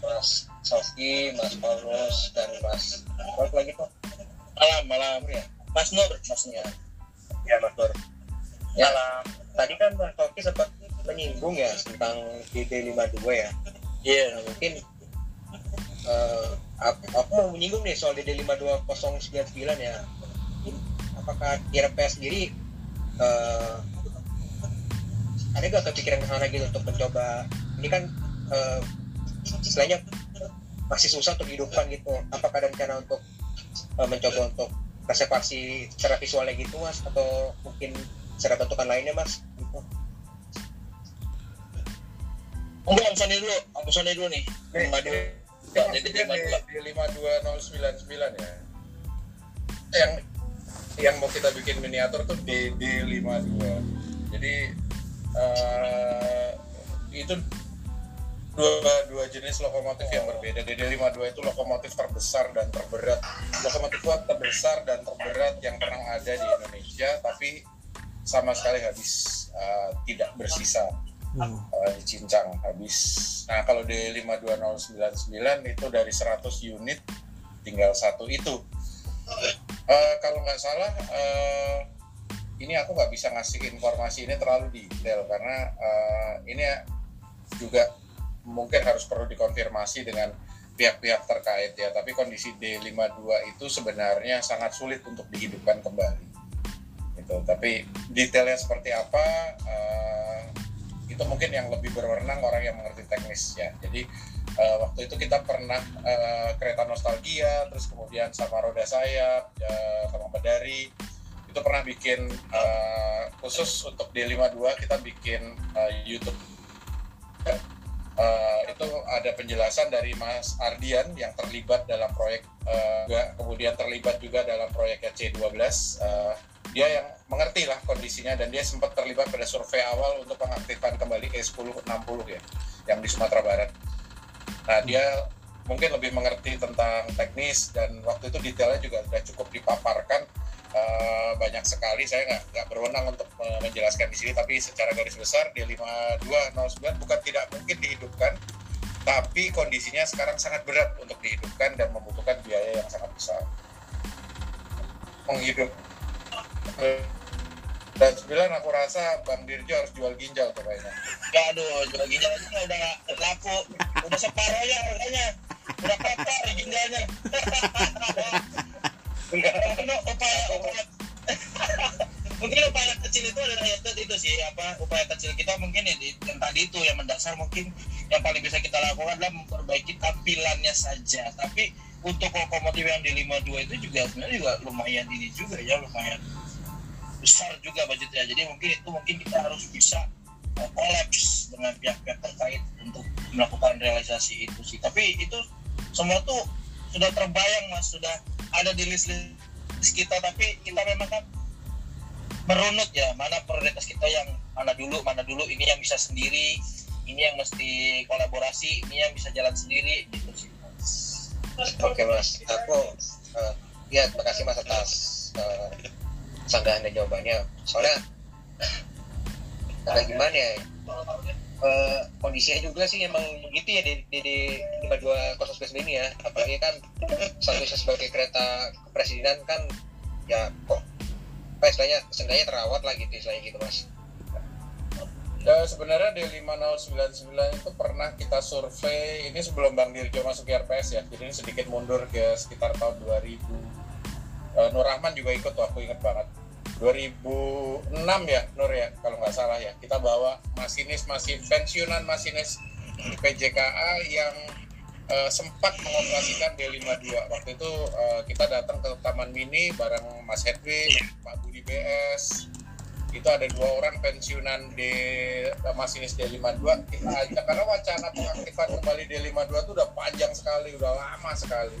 Mas Sofi, Mas Paulus, dan Mas Apa lagi kok? Malam, malam ya. Mas Nur, Mas Nur. Ya, Mas Nur. Ya, malam. Tadi kan Mas Sofi sempat menyinggung ya tentang DD52 ya. Iya. Yeah. Nah, mungkin uh, aku, aku mau menyinggung nih soal DD52099 ya. Apakah IRPS sendiri uh, ada gak kepikiran ke sana gitu untuk mencoba ini kan uh, istilahnya masih susah untuk dihidupkan gitu apakah ada rencana untuk uh, mencoba untuk preservasi secara visualnya gitu mas atau mungkin secara bentukan lainnya mas gitu. Enggak, Om Sony dulu, Om Sony dulu nih. Jadi di, di 52099 ya. Yang yang mau kita bikin miniatur tuh di di 52. Jadi eh itu dua dua jenis lokomotif yang berbeda. DD52 itu lokomotif terbesar dan terberat, lokomotif kuat terbesar dan terberat yang pernah ada di Indonesia, tapi sama sekali habis eh, tidak bersisa Hmm. uh, di Cincang habis. Nah kalau di 52099 itu dari 100 unit tinggal satu itu. Uh, kalau nggak salah uh, ini aku nggak bisa ngasih informasi ini terlalu detail karena uh, ini juga mungkin harus perlu dikonfirmasi dengan pihak-pihak terkait ya. Tapi kondisi D52 itu sebenarnya sangat sulit untuk dihidupkan kembali. Gitu. Tapi detailnya seperti apa? uh, itu mungkin yang lebih berwenang orang yang mengerti teknis ya. Jadi uh, waktu itu kita pernah uh, kereta nostalgia, terus kemudian sama roda sayap, uh, sama medari itu pernah bikin uh, khusus untuk D52 kita bikin uh, YouTube. Uh, itu ada penjelasan dari Mas Ardian yang terlibat dalam proyek uh, juga, kemudian terlibat juga dalam proyeknya C12 uh, dia yang mengerti lah kondisinya dan dia sempat terlibat pada survei awal untuk pengaktifan kembali E1060 ya yang di Sumatera Barat. Nah dia mungkin lebih mengerti tentang teknis dan waktu itu detailnya juga sudah cukup dipaparkan uh, banyak sekali. Saya nggak berwenang untuk menjelaskan di sini tapi secara garis besar di 5209 bukan tidak mungkin dihidupkan tapi kondisinya sekarang sangat berat untuk dihidupkan dan membutuhkan biaya yang sangat besar. Menghidup dan sembilan aku rasa Bang Dirjo harus jual ginjal tuh kayaknya. Ya aduh, jual ginjal aja udah nggak laku. Udah separuh ya harganya. Udah kotor ginjalnya. Mungkin upaya upaya mungkin upaya kecil itu adalah itu, itu sih apa upaya kecil kita mungkin ya yang tadi itu yang mendasar mungkin yang paling bisa kita lakukan adalah memperbaiki tampilannya saja tapi untuk lokomotif yang di 52 itu juga sebenarnya juga lumayan ini juga ya lumayan besar juga budgetnya. Jadi mungkin itu mungkin kita harus bisa uh, kolaps dengan pihak-pihak terkait untuk melakukan realisasi itu sih. Tapi itu semua tuh sudah terbayang mas. Sudah ada di list list kita tapi kita memang kan merunut ya mana prioritas kita yang mana dulu mana dulu ini yang bisa sendiri ini yang mesti kolaborasi ini yang bisa jalan sendiri gitu sih Oke mas, aku uh, ya terima kasih mas atas uh, sanggahan dan jawabannya. Soalnya agak gimana ya? Uh, kondisinya juga sih emang begitu ya di di, di 5209 ini ya. Apalagi kan statusnya sebagai kereta kepresidenan kan ya kok apa istilahnya seenggaknya terawat lah gitu istilahnya gitu mas. Ya, sebenarnya di 5099 itu pernah kita survei ini sebelum Bang Dirjo masuk ke RPS ya. Jadi ini sedikit mundur ke sekitar tahun 2000. Uh, Nur Rahman juga ikut tuh, aku ingat banget. 2006 ya Nur ya kalau nggak salah ya. Kita bawa masinis masih pensiunan masinis PJKA yang uh, sempat mengoperasikan D52. Waktu itu uh, kita datang ke Taman Mini bareng Mas Hedwig, Pak Budi BS, itu ada dua orang pensiunan di masinis D52 kita ajak karena wacana pengaktifan kembali D52 itu udah panjang sekali udah lama sekali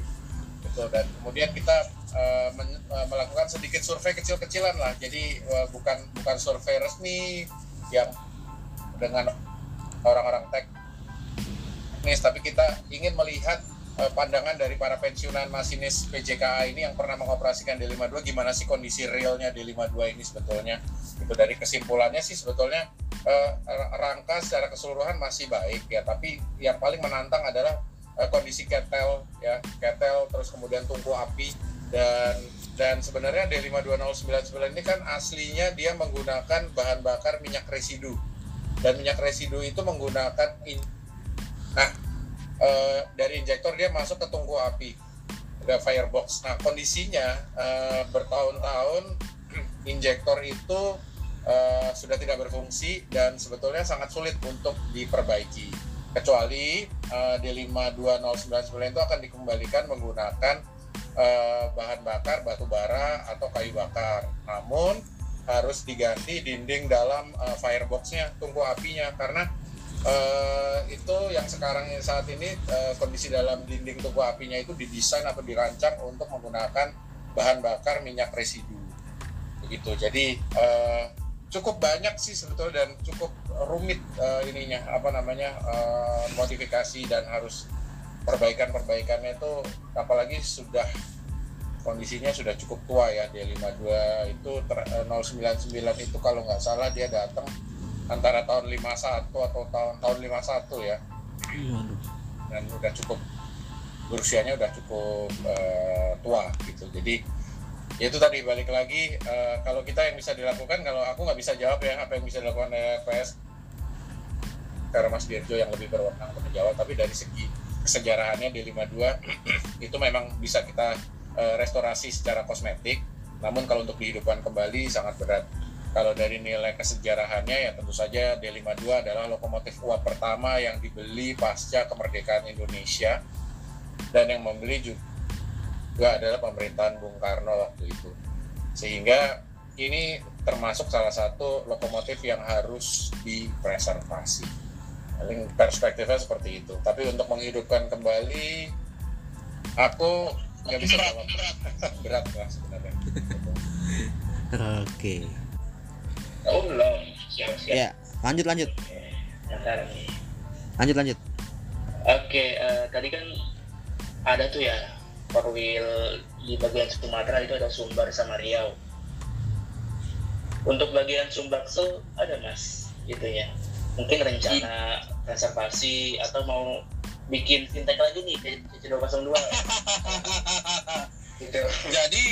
gitu. Dan kemudian kita uh, uh, melakukan sedikit survei kecil-kecilan lah. Jadi uh, bukan bukan survei resmi yang dengan orang-orang teknis tapi kita ingin melihat uh, pandangan dari para pensiunan masinis PJKA ini yang pernah mengoperasikan D52 gimana sih kondisi realnya D52 ini sebetulnya? Itu dari kesimpulannya sih sebetulnya eh, rangka secara keseluruhan masih baik ya. Tapi yang paling menantang adalah eh, kondisi ketel ya ketel terus kemudian tungku api dan dan sebenarnya D52099 ini kan aslinya dia menggunakan bahan bakar minyak residu. Dan minyak residu itu menggunakan in, nah eh, dari injektor dia masuk ke tungku api. Ada firebox. Nah kondisinya eh, bertahun-tahun injektor itu eh, sudah tidak berfungsi dan sebetulnya sangat sulit untuk diperbaiki. Kecuali eh, D52099 itu akan dikembalikan menggunakan eh, bahan bakar batu bara atau kayu bakar. Namun harus diganti dinding dalam eh, fireboxnya tungku apinya. Karena itu yang sekarang saat ini kondisi dalam dinding tungku apinya itu didesain atau dirancang untuk menggunakan bahan bakar minyak residu. Begitu. Jadi cukup banyak sih sebetulnya dan cukup rumit eh, ininya apa namanya eh, modifikasi dan harus perbaikan perbaikannya itu apalagi sudah kondisinya sudah cukup tua ya D52 itu ter- eh, 099 itu kalau nggak salah dia datang antara tahun 51 atau tahun tahun 51 ya Waduh. dan udah cukup berusianya udah cukup eh, tua gitu jadi ya itu tadi balik lagi eh, kalau kita yang bisa dilakukan kalau aku nggak bisa jawab ya apa yang bisa dilakukan oleh PS karena Mas Dirjo yang lebih berwenang untuk menjawab tapi dari segi kesejarahannya di 52 itu memang bisa kita eh, restorasi secara kosmetik namun kalau untuk dihidupkan kembali sangat berat kalau dari nilai kesejarahannya ya tentu saja D52 adalah lokomotif uap pertama yang dibeli pasca kemerdekaan Indonesia dan yang membeli juga adalah pemerintahan Bung Karno waktu itu. Sehingga ini termasuk salah satu lokomotif yang harus dipreservasi. Paling perspektifnya seperti itu. Tapi untuk menghidupkan kembali, aku nggak bisa Berat, berat. berat lah sebenarnya. Oke. Oh belum, siap-siap. Ya, lanjut lanjut. Lanjut lanjut. Oke, eh, tadi kan ada tuh ya wheel di bagian Sumatera itu ada Sumbar sama Riau. Untuk bagian Sumbaksel ada mas, gitu ya. Mungkin rencana konservasi atau mau bikin fintech lagi nih kayak CC 202 gitu. jadi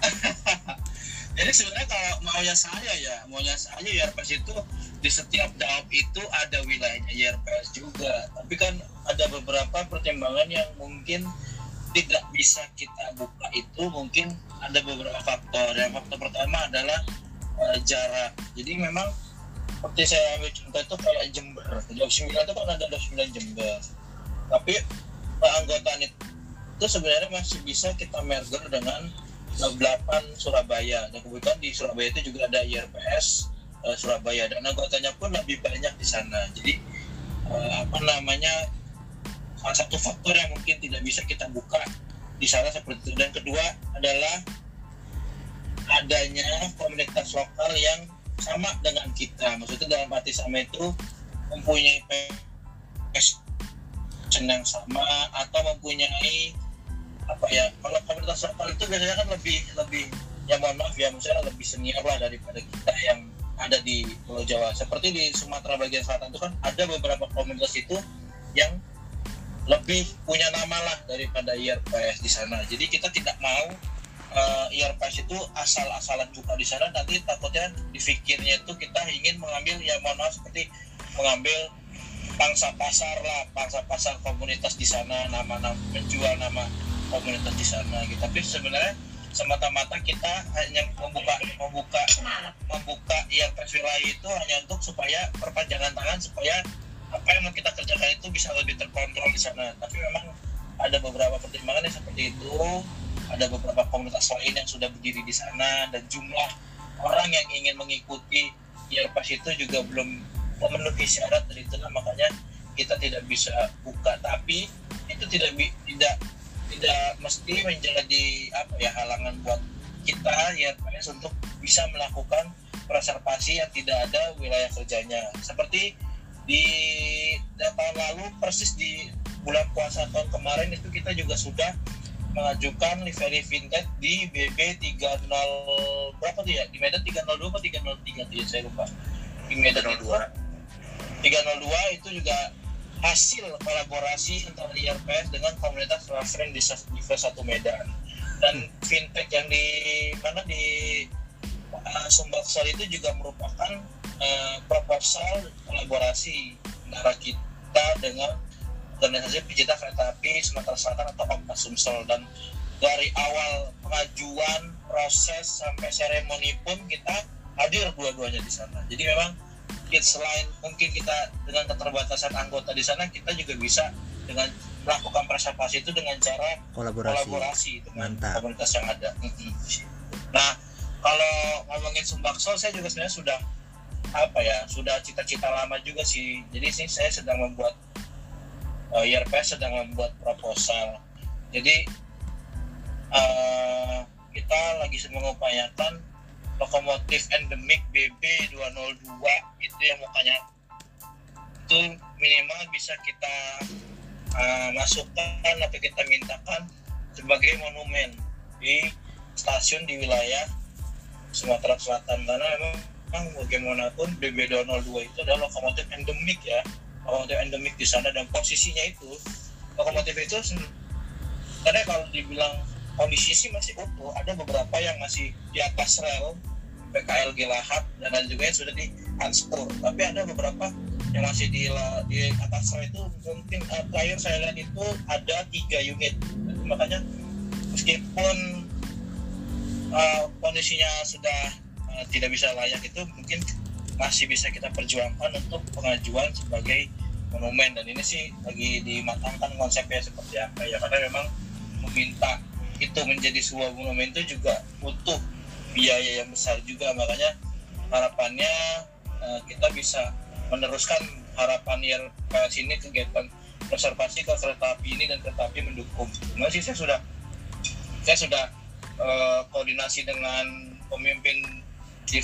jadi sebenarnya kalau maunya saya ya maunya saya YRPS itu di setiap daop itu ada wilayahnya YRPS juga. Tapi kan ada beberapa pertimbangan yang mungkin tidak bisa kita buka itu mungkin ada beberapa faktor. Yang faktor pertama adalah eh, jarak. Jadi memang seperti saya ambil contoh itu kayak Jember. Daop 9 itu kan ada Daop 9 Jember. Tapi keanggotaan itu itu sebenarnya masih bisa kita merger dengan Daop 8 Surabaya. Dan kebetulan di Surabaya itu juga ada IRPS eh, Surabaya. Dan anggotanya pun lebih banyak di sana. Jadi eh, apa namanya salah satu faktor yang mungkin tidak bisa kita buka di sana seperti itu. Dan kedua adalah adanya komunitas lokal yang sama dengan kita. Maksudnya dalam arti sama itu mempunyai passion yang sama atau mempunyai apa ya kalau komunitas lokal itu biasanya kan lebih lebih ya mohon maaf ya misalnya lebih senior lah daripada kita yang ada di Pulau Jawa. Seperti di Sumatera bagian selatan itu kan ada beberapa komunitas itu yang lebih punya nama lah daripada IRPS di sana. Jadi kita tidak mau uh, IRPS itu asal-asalan buka di sana nanti takutnya difikirnya itu kita ingin mengambil ya mohon maaf seperti mengambil pangsa pasar lah pangsa pasar komunitas di sana nama-nama menjual nama komunitas di sana gitu. Tapi sebenarnya semata-mata kita hanya membuka membuka membuka IRPS wilayah itu hanya untuk supaya perpanjangan tangan supaya apa yang mau kita kerjakan itu bisa lebih terkontrol di sana. Tapi memang ada beberapa pertimbangan yang seperti itu ada beberapa komunitas lain yang sudah berdiri di sana dan jumlah orang yang ingin mengikuti IRPS itu juga belum memenuhi syarat dari itu makanya kita tidak bisa buka. Tapi itu tidak tidak tidak mesti menjadi apa ya halangan buat kita IRPS untuk bisa melakukan preservasi yang tidak ada wilayah kerjanya. Seperti di tahun lalu persis di bulan puasa tahun kemarin itu kita juga sudah mengajukan livery vintage di BB 30 berapa tuh ya? Di Medan 302 atau 303 tuh ya? Saya lupa. Di Medan itu. 302 itu juga hasil kolaborasi antara IRPS dengan komunitas referent di Diva 1 Medan. Dan fintech yang di mana di uh, Sumbaksel itu juga merupakan uh, proposal kolaborasi antara kita dengan organisasi pecinta kereta api Sumatera Selatan atau Opta Sumsel dan dari awal pengajuan proses sampai seremoni pun kita hadir dua-duanya di sana jadi memang kita selain mungkin kita dengan keterbatasan anggota di sana kita juga bisa dengan melakukan preservasi itu dengan cara kolaborasi kolaborasi dengan Mantap. komunitas yang ada. Nah, kalau ngomongin Sumbakso, saya juga sebenarnya sudah apa ya, sudah cita-cita lama juga sih. Jadi sih saya sedang membuat uh, IRPS sedang membuat proposal. Jadi eh, kita lagi mengupayakan lokomotif endemik BB 202 itu yang mukanya itu minimal bisa kita uh, masukkan atau kita mintakan sebagai monumen di stasiun di wilayah Sumatera Selatan. Karena memang bagaimanapun BB202 itu adalah lokomotif endemik ya lokomotif endemik di sana dan posisinya itu lokomotif itu karena kalau dibilang kondisi sih masih utuh. Ada beberapa yang masih di atas rel PKLG Lahap dan ada juga yang sudah di unspur tapi ada beberapa yang masih di di atas rel itu mungkin uh, terakhir saya lihat itu ada tiga unit. Makanya meskipun uh, kondisinya sudah uh, tidak bisa layak itu mungkin masih bisa kita perjuangkan untuk pengajuan sebagai monumen dan ini sih lagi dimatangkan konsepnya seperti apa ya karena memang meminta itu menjadi sebuah monumen itu juga butuh biaya yang besar juga makanya harapannya uh, kita bisa meneruskan harapan IRPS ini kegiatan konservasi ke kereta api ini dan kereta api mendukung. Masih saya sudah saya sudah eh, koordinasi dengan pemimpin di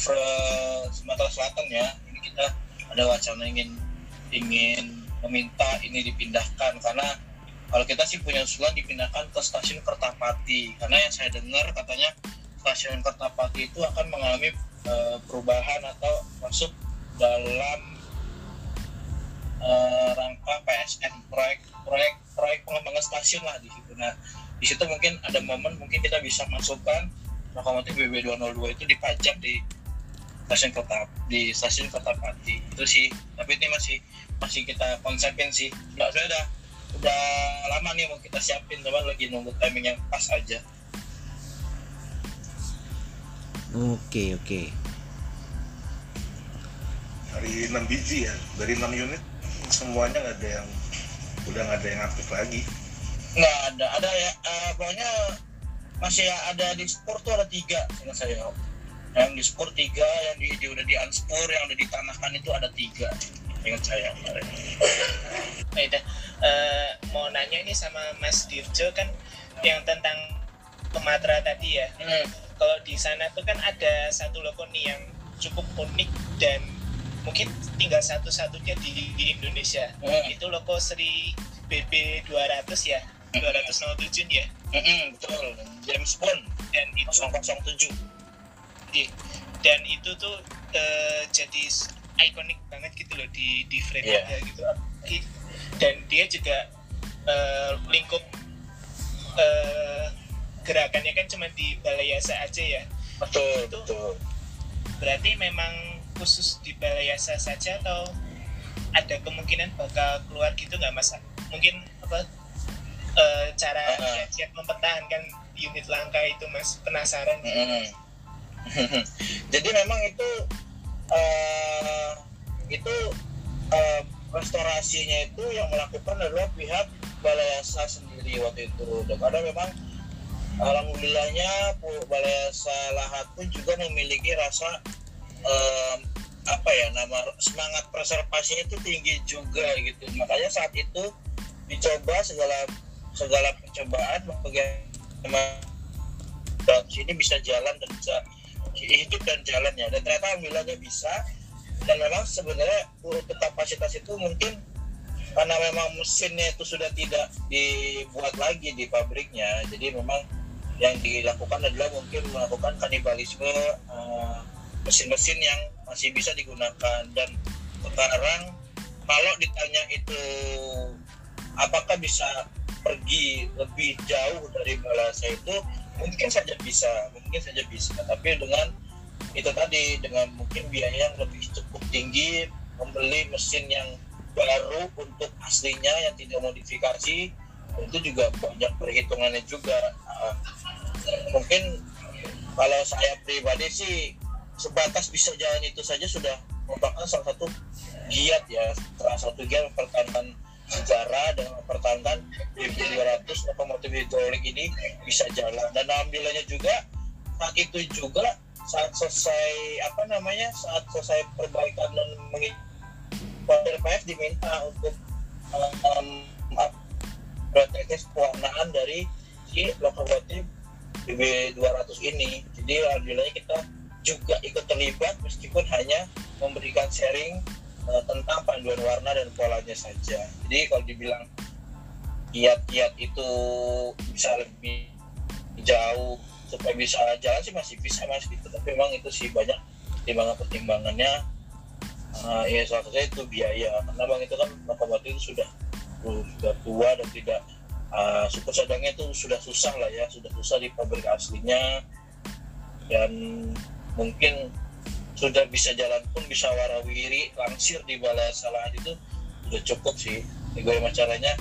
Sumatera Selatan ya. Ini kita ada wacana ingin ingin meminta ini dipindahkan karena kalau kita sih punya usulan dipindahkan ke stasiun Kertapati karena yang saya dengar katanya stasiun Kertapati itu akan mengalami eh, perubahan atau masuk dalam eh, rangka PSN proyek proyek proyek pengembangan stasiun lah di situ. Nah di situ mungkin ada momen mungkin kita bisa masukkan lokomotif BB202 itu dipajak di stasiun Kertap di stasiun Kertapati itu sih tapi ini masih masih kita konsepin sih. Nggak saya udah udah lama nih mau kita siapin cuman lagi nunggu timing yang pas aja. Oke oke. Dari 6 biji ya dari 6 unit semuanya nggak ada yang udah nggak ada yang aktif lagi. Nggak ada ada ya. Eh, pokoknya masih ada di sport tuh ada tiga ingat saya yang di sport tiga yang di, di udah di unspur yang udah ditanahkan itu ada tiga ingat saya kemarin Nah, udah. Eh, mau nanya ini sama Mas Dirjo kan yang tentang Sumatera tadi ya. hmm. Kalau di sana tuh kan ada satu lokoni yang cukup unik dan mungkin tinggal satu-satunya di, di Indonesia. Hmm. Itu loko Sri BB 200 ya. 207 ya. Mm-mm, betul. James Bond Dan itu 007 Iya. dan itu tuh eh, jadi ikonik banget gitu loh di di frame Iya. gitu. Dan dia juga eh, lingkup eh, gerakannya kan cuma di Balayasa aja ya. Betul Itu- betul. berarti memang khusus di Balayasa saja atau ada kemungkinan bakal keluar gitu nggak mas? Mungkin apa eh, cara Ah. kiat-kiat mempertahankan unit langka itu mas. Penasaran. Mm-mm. jadi memang itu eh, itu eh, restorasinya itu yang melakukan adalah pihak Balayasa sendiri waktu itu. Dan karena memang alhamdulillahnya Balayasa Lahat pun juga memiliki rasa eh, apa ya nama semangat preservasinya itu tinggi juga gitu. Makanya saat itu dicoba segala segala percobaan bagaimana ini bisa jalan dan bisa hidup dan jalan ya. Dan ternyata alhamdulillahnya bisa. Dan memang sebenarnya untuk kapasitas itu mungkin karena memang mesinnya itu sudah tidak dibuat lagi di pabriknya jadi memang yang dilakukan adalah mungkin melakukan kanibalisme eh, mesin-mesin yang masih bisa digunakan. Dan sekarang kalau ditanya itu apakah bisa pergi lebih jauh dari balasa itu mungkin saja bisa mungkin saja bisa. Tapi dengan itu tadi dengan mungkin biaya yang lebih cukup tinggi membeli mesin yang baru untuk aslinya yang tidak modifikasi itu juga banyak perhitungannya juga. Ah, mungkin kalau saya pribadi sih sebatas bisa jalan itu saja sudah merupakan salah satu giat ya salah satu giat mempertahankan sejarah dan mempertahankan BB200 lokomotif hidrolik ini bisa jalan. Dan alhamdulillahnya juga saat itu juga saat selesai apa namanya saat selesai perbaikan dan mengikuti RPF diminta untuk um, pewarnaan dari si lokomotif BB200 ini. Jadi alhamdulillahnya kita juga ikut terlibat meskipun hanya memberikan sharing uh, tentang panduan warna dan polanya saja. Jadi kalau dibilang kiat-kiat itu bisa lebih jauh supaya bisa jalan sih masih bisa mas gitu. Tapi memang itu sih banyak pertimbangan pertimbangannya. Uh, ya salah satunya itu biaya karena bang itu kan lokomotif itu sudah sudah tua dan tidak uh, suku sedangnya itu sudah susah lah ya sudah susah di pabrik aslinya dan mungkin sudah bisa jalan pun bisa warawiri langsir di bala salah itu sudah cukup sih ya, bagaimana caranya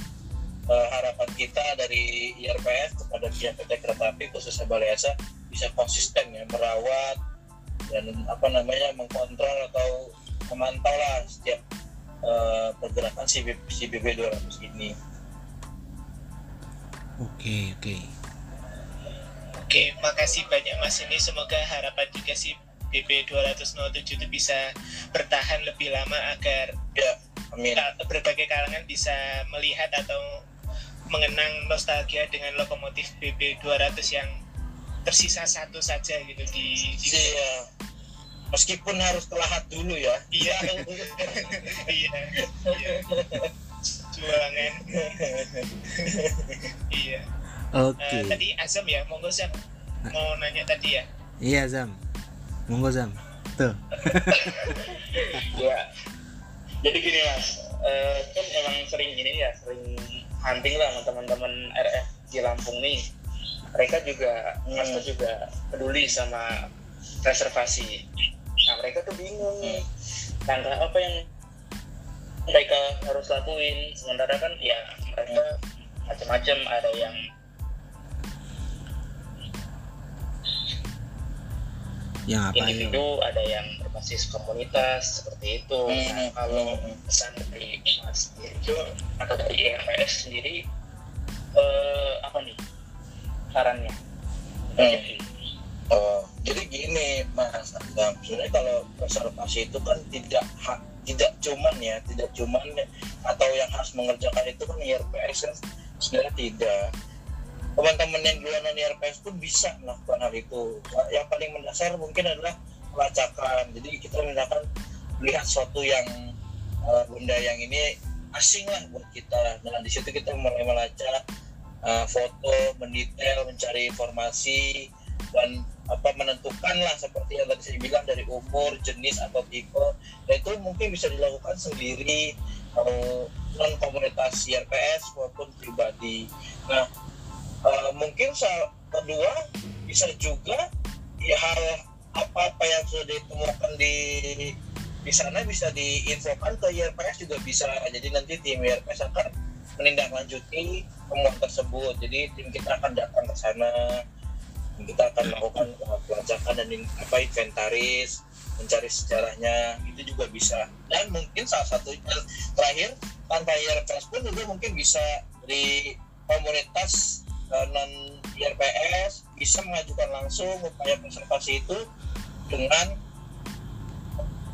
uh, harapan kita dari IRPF kepada pihak PT Kereta Api khususnya Balai bisa konsisten ya merawat dan apa namanya mengkontrol atau memantau lah setiap uh, pergerakan CBB, dua ratus ini. Oke okay, oke. Okay. Oke, okay, makasih banyak Mas ini. Semoga harapan juga sih BP207 itu bisa bertahan lebih lama agar ya, amin. berbagai kalangan bisa melihat atau mengenang nostalgia dengan lokomotif BP200 yang tersisa satu saja gitu di, di ya. meskipun harus telahat dulu ya. Iya. Iya. Iya. Iya. Oke. Eh, tadi Azam ya monggo siap mau nanya tadi ya? Iya Azam. Monggo Zam. Tuh. ya. Jadi gini mas. Eh, kan emang sering ini ya sering hunting lah sama teman-teman RF di Lampung nih. Mereka juga Hmm. mas Tuh juga peduli sama reservasi. Nah mereka tuh bingung nih. Langkah apa yang mereka harus lakuin. Sementara kan ya mereka macam-macam. Ada yang Yang apa ya? individu ada yang berbasis komunitas seperti itu Hmm. nah, kalau pesan dari mas itu atau dari EFS sendiri eh, apa nih sarannya Hmm. Jadi, Oh, jadi gini Mas Adam, sebenarnya kalau konservasi itu kan tidak hak tidak cuman ya, tidak cuman atau yang harus mengerjakan itu kan IRPS kan sebenarnya tidak. Teman-teman yang di luar non IRPS pun bisa melakukan hal itu. Yang paling mendasar mungkin adalah pelacakan. Jadi kita misalkan lihat sesuatu yang uh, benda yang ini asing lah buat kita. Nah di situ kita mulai melacak uh, foto, mendetail, mencari informasi dan apa menentukan lah seperti yang tadi saya bilang dari umur, jenis atau tipe. Dan itu mungkin bisa dilakukan sendiri kalau non komunitas IRPS maupun pribadi. Nah uh, mungkin sa- kedua bisa juga ya hal apa-apa yang sudah ditemukan di di sana bisa diinfokan ke IRPS juga bisa. Jadi nanti tim IRPS akan menindaklanjuti temuan tersebut. Jadi tim kita akan datang ke sana, kita akan melakukan pelacakan dan apa inventaris, mencari sejarahnya itu juga bisa. Dan mungkin salah satu yang terakhir tanpa IRPS pun juga mungkin bisa dari komunitas non IRPS bisa mengajukan langsung upaya konservasi itu dengan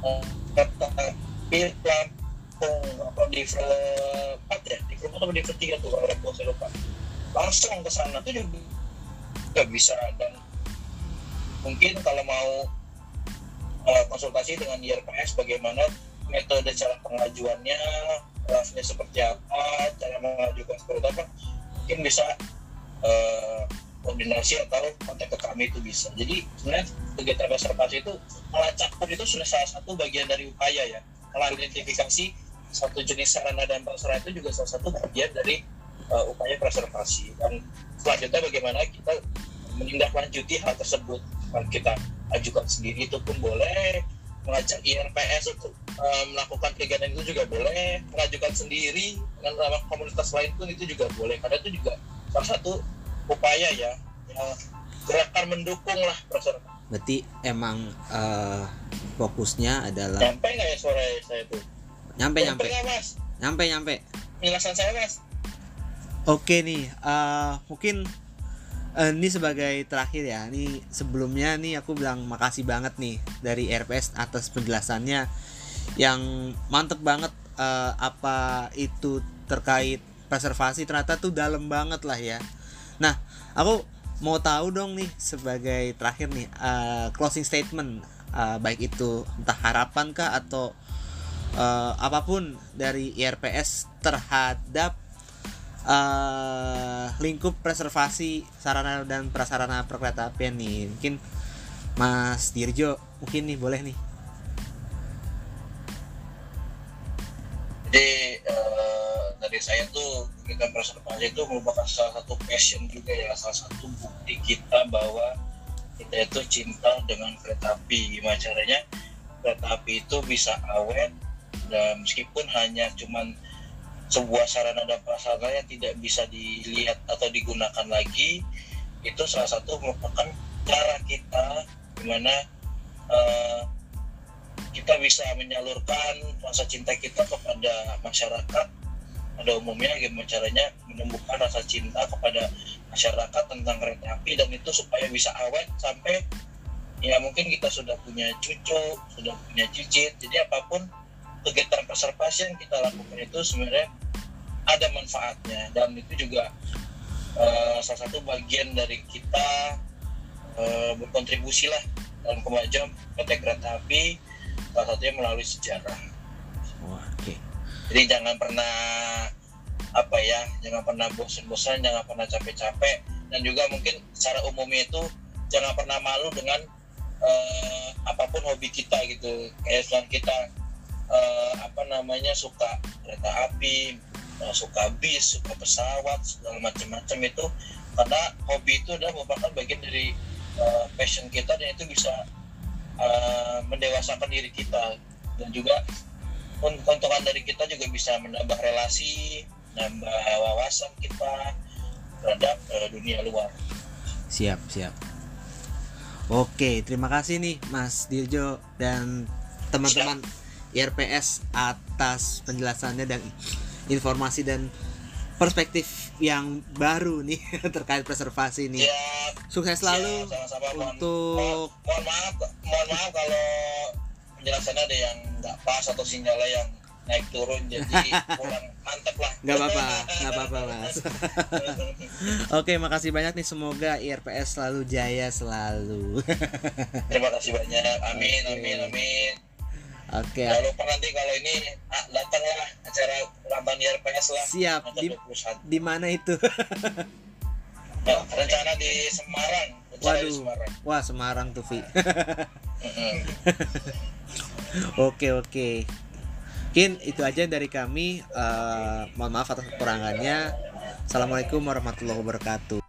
uh, tapi Lampung apa di empat ya di atau di tiga tuh kalau saya lupa. Langsung ke sana tuh juga nggak bisa dan mungkin kalau mau uh, konsultasi dengan IRPS bagaimana metode cara pengajuannya draftnya seperti apa cara mengajukan seperti apa mungkin bisa uh, koordinasi atau kontak ke kami itu bisa. Jadi sebenarnya kegiatan reservasi itu melacak pun itu sudah salah satu bagian dari upaya ya. Mengidentifikasi satu jenis sarana dan prasarana itu juga salah satu bagian dari uh, upaya preservasi. Dan selanjutnya bagaimana kita menindaklanjuti hal tersebut. Kalau kita ajukan sendiri itu pun boleh mengajak IRPS untuk uh, melakukan kegiatan itu juga boleh mengajukan sendiri dengan komunitas lain pun itu juga boleh. Karena itu juga salah satu upaya ya yang gerakan mendukung lah preser- berarti emang eh, fokusnya adalah Nyampe nggak ya suara saya tuh? nyampe nyampe nggak mas? nyampe nyampe Penjelasan saya mas? Oke nih, eh, mungkin eh, ini sebagai terakhir ya. Ini sebelumnya nih aku bilang makasih banget nih dari RPS atas penjelasannya yang mantep banget eh, apa itu terkait preservasi ternyata tuh dalam banget lah ya. Nah, aku mau tahu dong nih sebagai terakhir nih eh, closing statement eh, baik itu entah harapan kah atau eh, apa pun dari IRPS terhadap eh lingkup preservasi sarana dan prasarana perkereta apian nih mungkin Mas Dirjo mungkin nih boleh nih Jadi eh, dari saya tuh kegiatan preservasi itu merupakan salah satu passion juga ya, salah satu bukti kita bahwa kita itu cinta dengan kereta api. Gimana caranya kereta api itu bisa awet dan meskipun hanya cuman sebuah sarana dan prasarana yang tidak bisa dilihat atau digunakan lagi, itu salah satu merupakan cara kita gimana eh, kita bisa menyalurkan rasa cinta kita kepada masyarakat. Pada umumnya gimana caranya menemukan rasa cinta kepada masyarakat tentang kereta api dan itu supaya bisa awet sampai ya mungkin kita sudah punya cucu sudah punya cicit. Jadi apa pun kegiatan preservasi yang kita lakukan itu sebenarnya ada manfaatnya. Dan itu juga eh, salah satu bagian dari kita eh, berkontribusi lah dalam kemajuan PT Kereta Api salah satunya melalui sejarah. Oke Jadi jangan pernah apa ya, jangan pernah bosan-bosan, jangan pernah capek-capek, dan juga mungkin secara umumnya itu jangan pernah malu dengan eh, apa pun hobi kita gitu. Kayak misalnya kita eh, apa namanya suka kereta api, eh, suka bis, suka pesawat, segala macam-macam itu karena hobi itu adalah merupakan bagian dari eh, passion kita dan itu bisa eh, mendewasakan diri kita. Dan juga un- keuntungan dari kita juga bisa menambah relasi, menambah wawasan kita terhadap eh, dunia luar. siap siap. Oke terima kasih nih Mas Dirjo dan teman-teman IRPS atas penjelasannya dan informasi dan perspektif yang baru nih terkait preservasi nih Ya, sukses selalu ya, sama-sama. Mohon- untuk mohon, mohon maaf, mohon maaf kalau penjelasannya ada yang nggak pas atau sinyalnya yang naik turun jadi kurang mantep lah. nggak apa-apa nggak apa-apa mas oke makasih banyak nih semoga IRPS selalu jaya selalu Terima kasih banyak. Amin, amin, amin. Oke Jangan lupa nanti kalau ini ah, datanglah acara ulang tahun IRPS lah. Siap. Di- 21. di mana itu Nah, rencana di Semarang. Rencana di waduh Semarang. wah Semarang tuh Vi. Oke oke. Mungkin itu aja dari kami. Eh, mohon maaf atas kekurangannya. Assalamualaikum warahmatullahi wabarakatuh.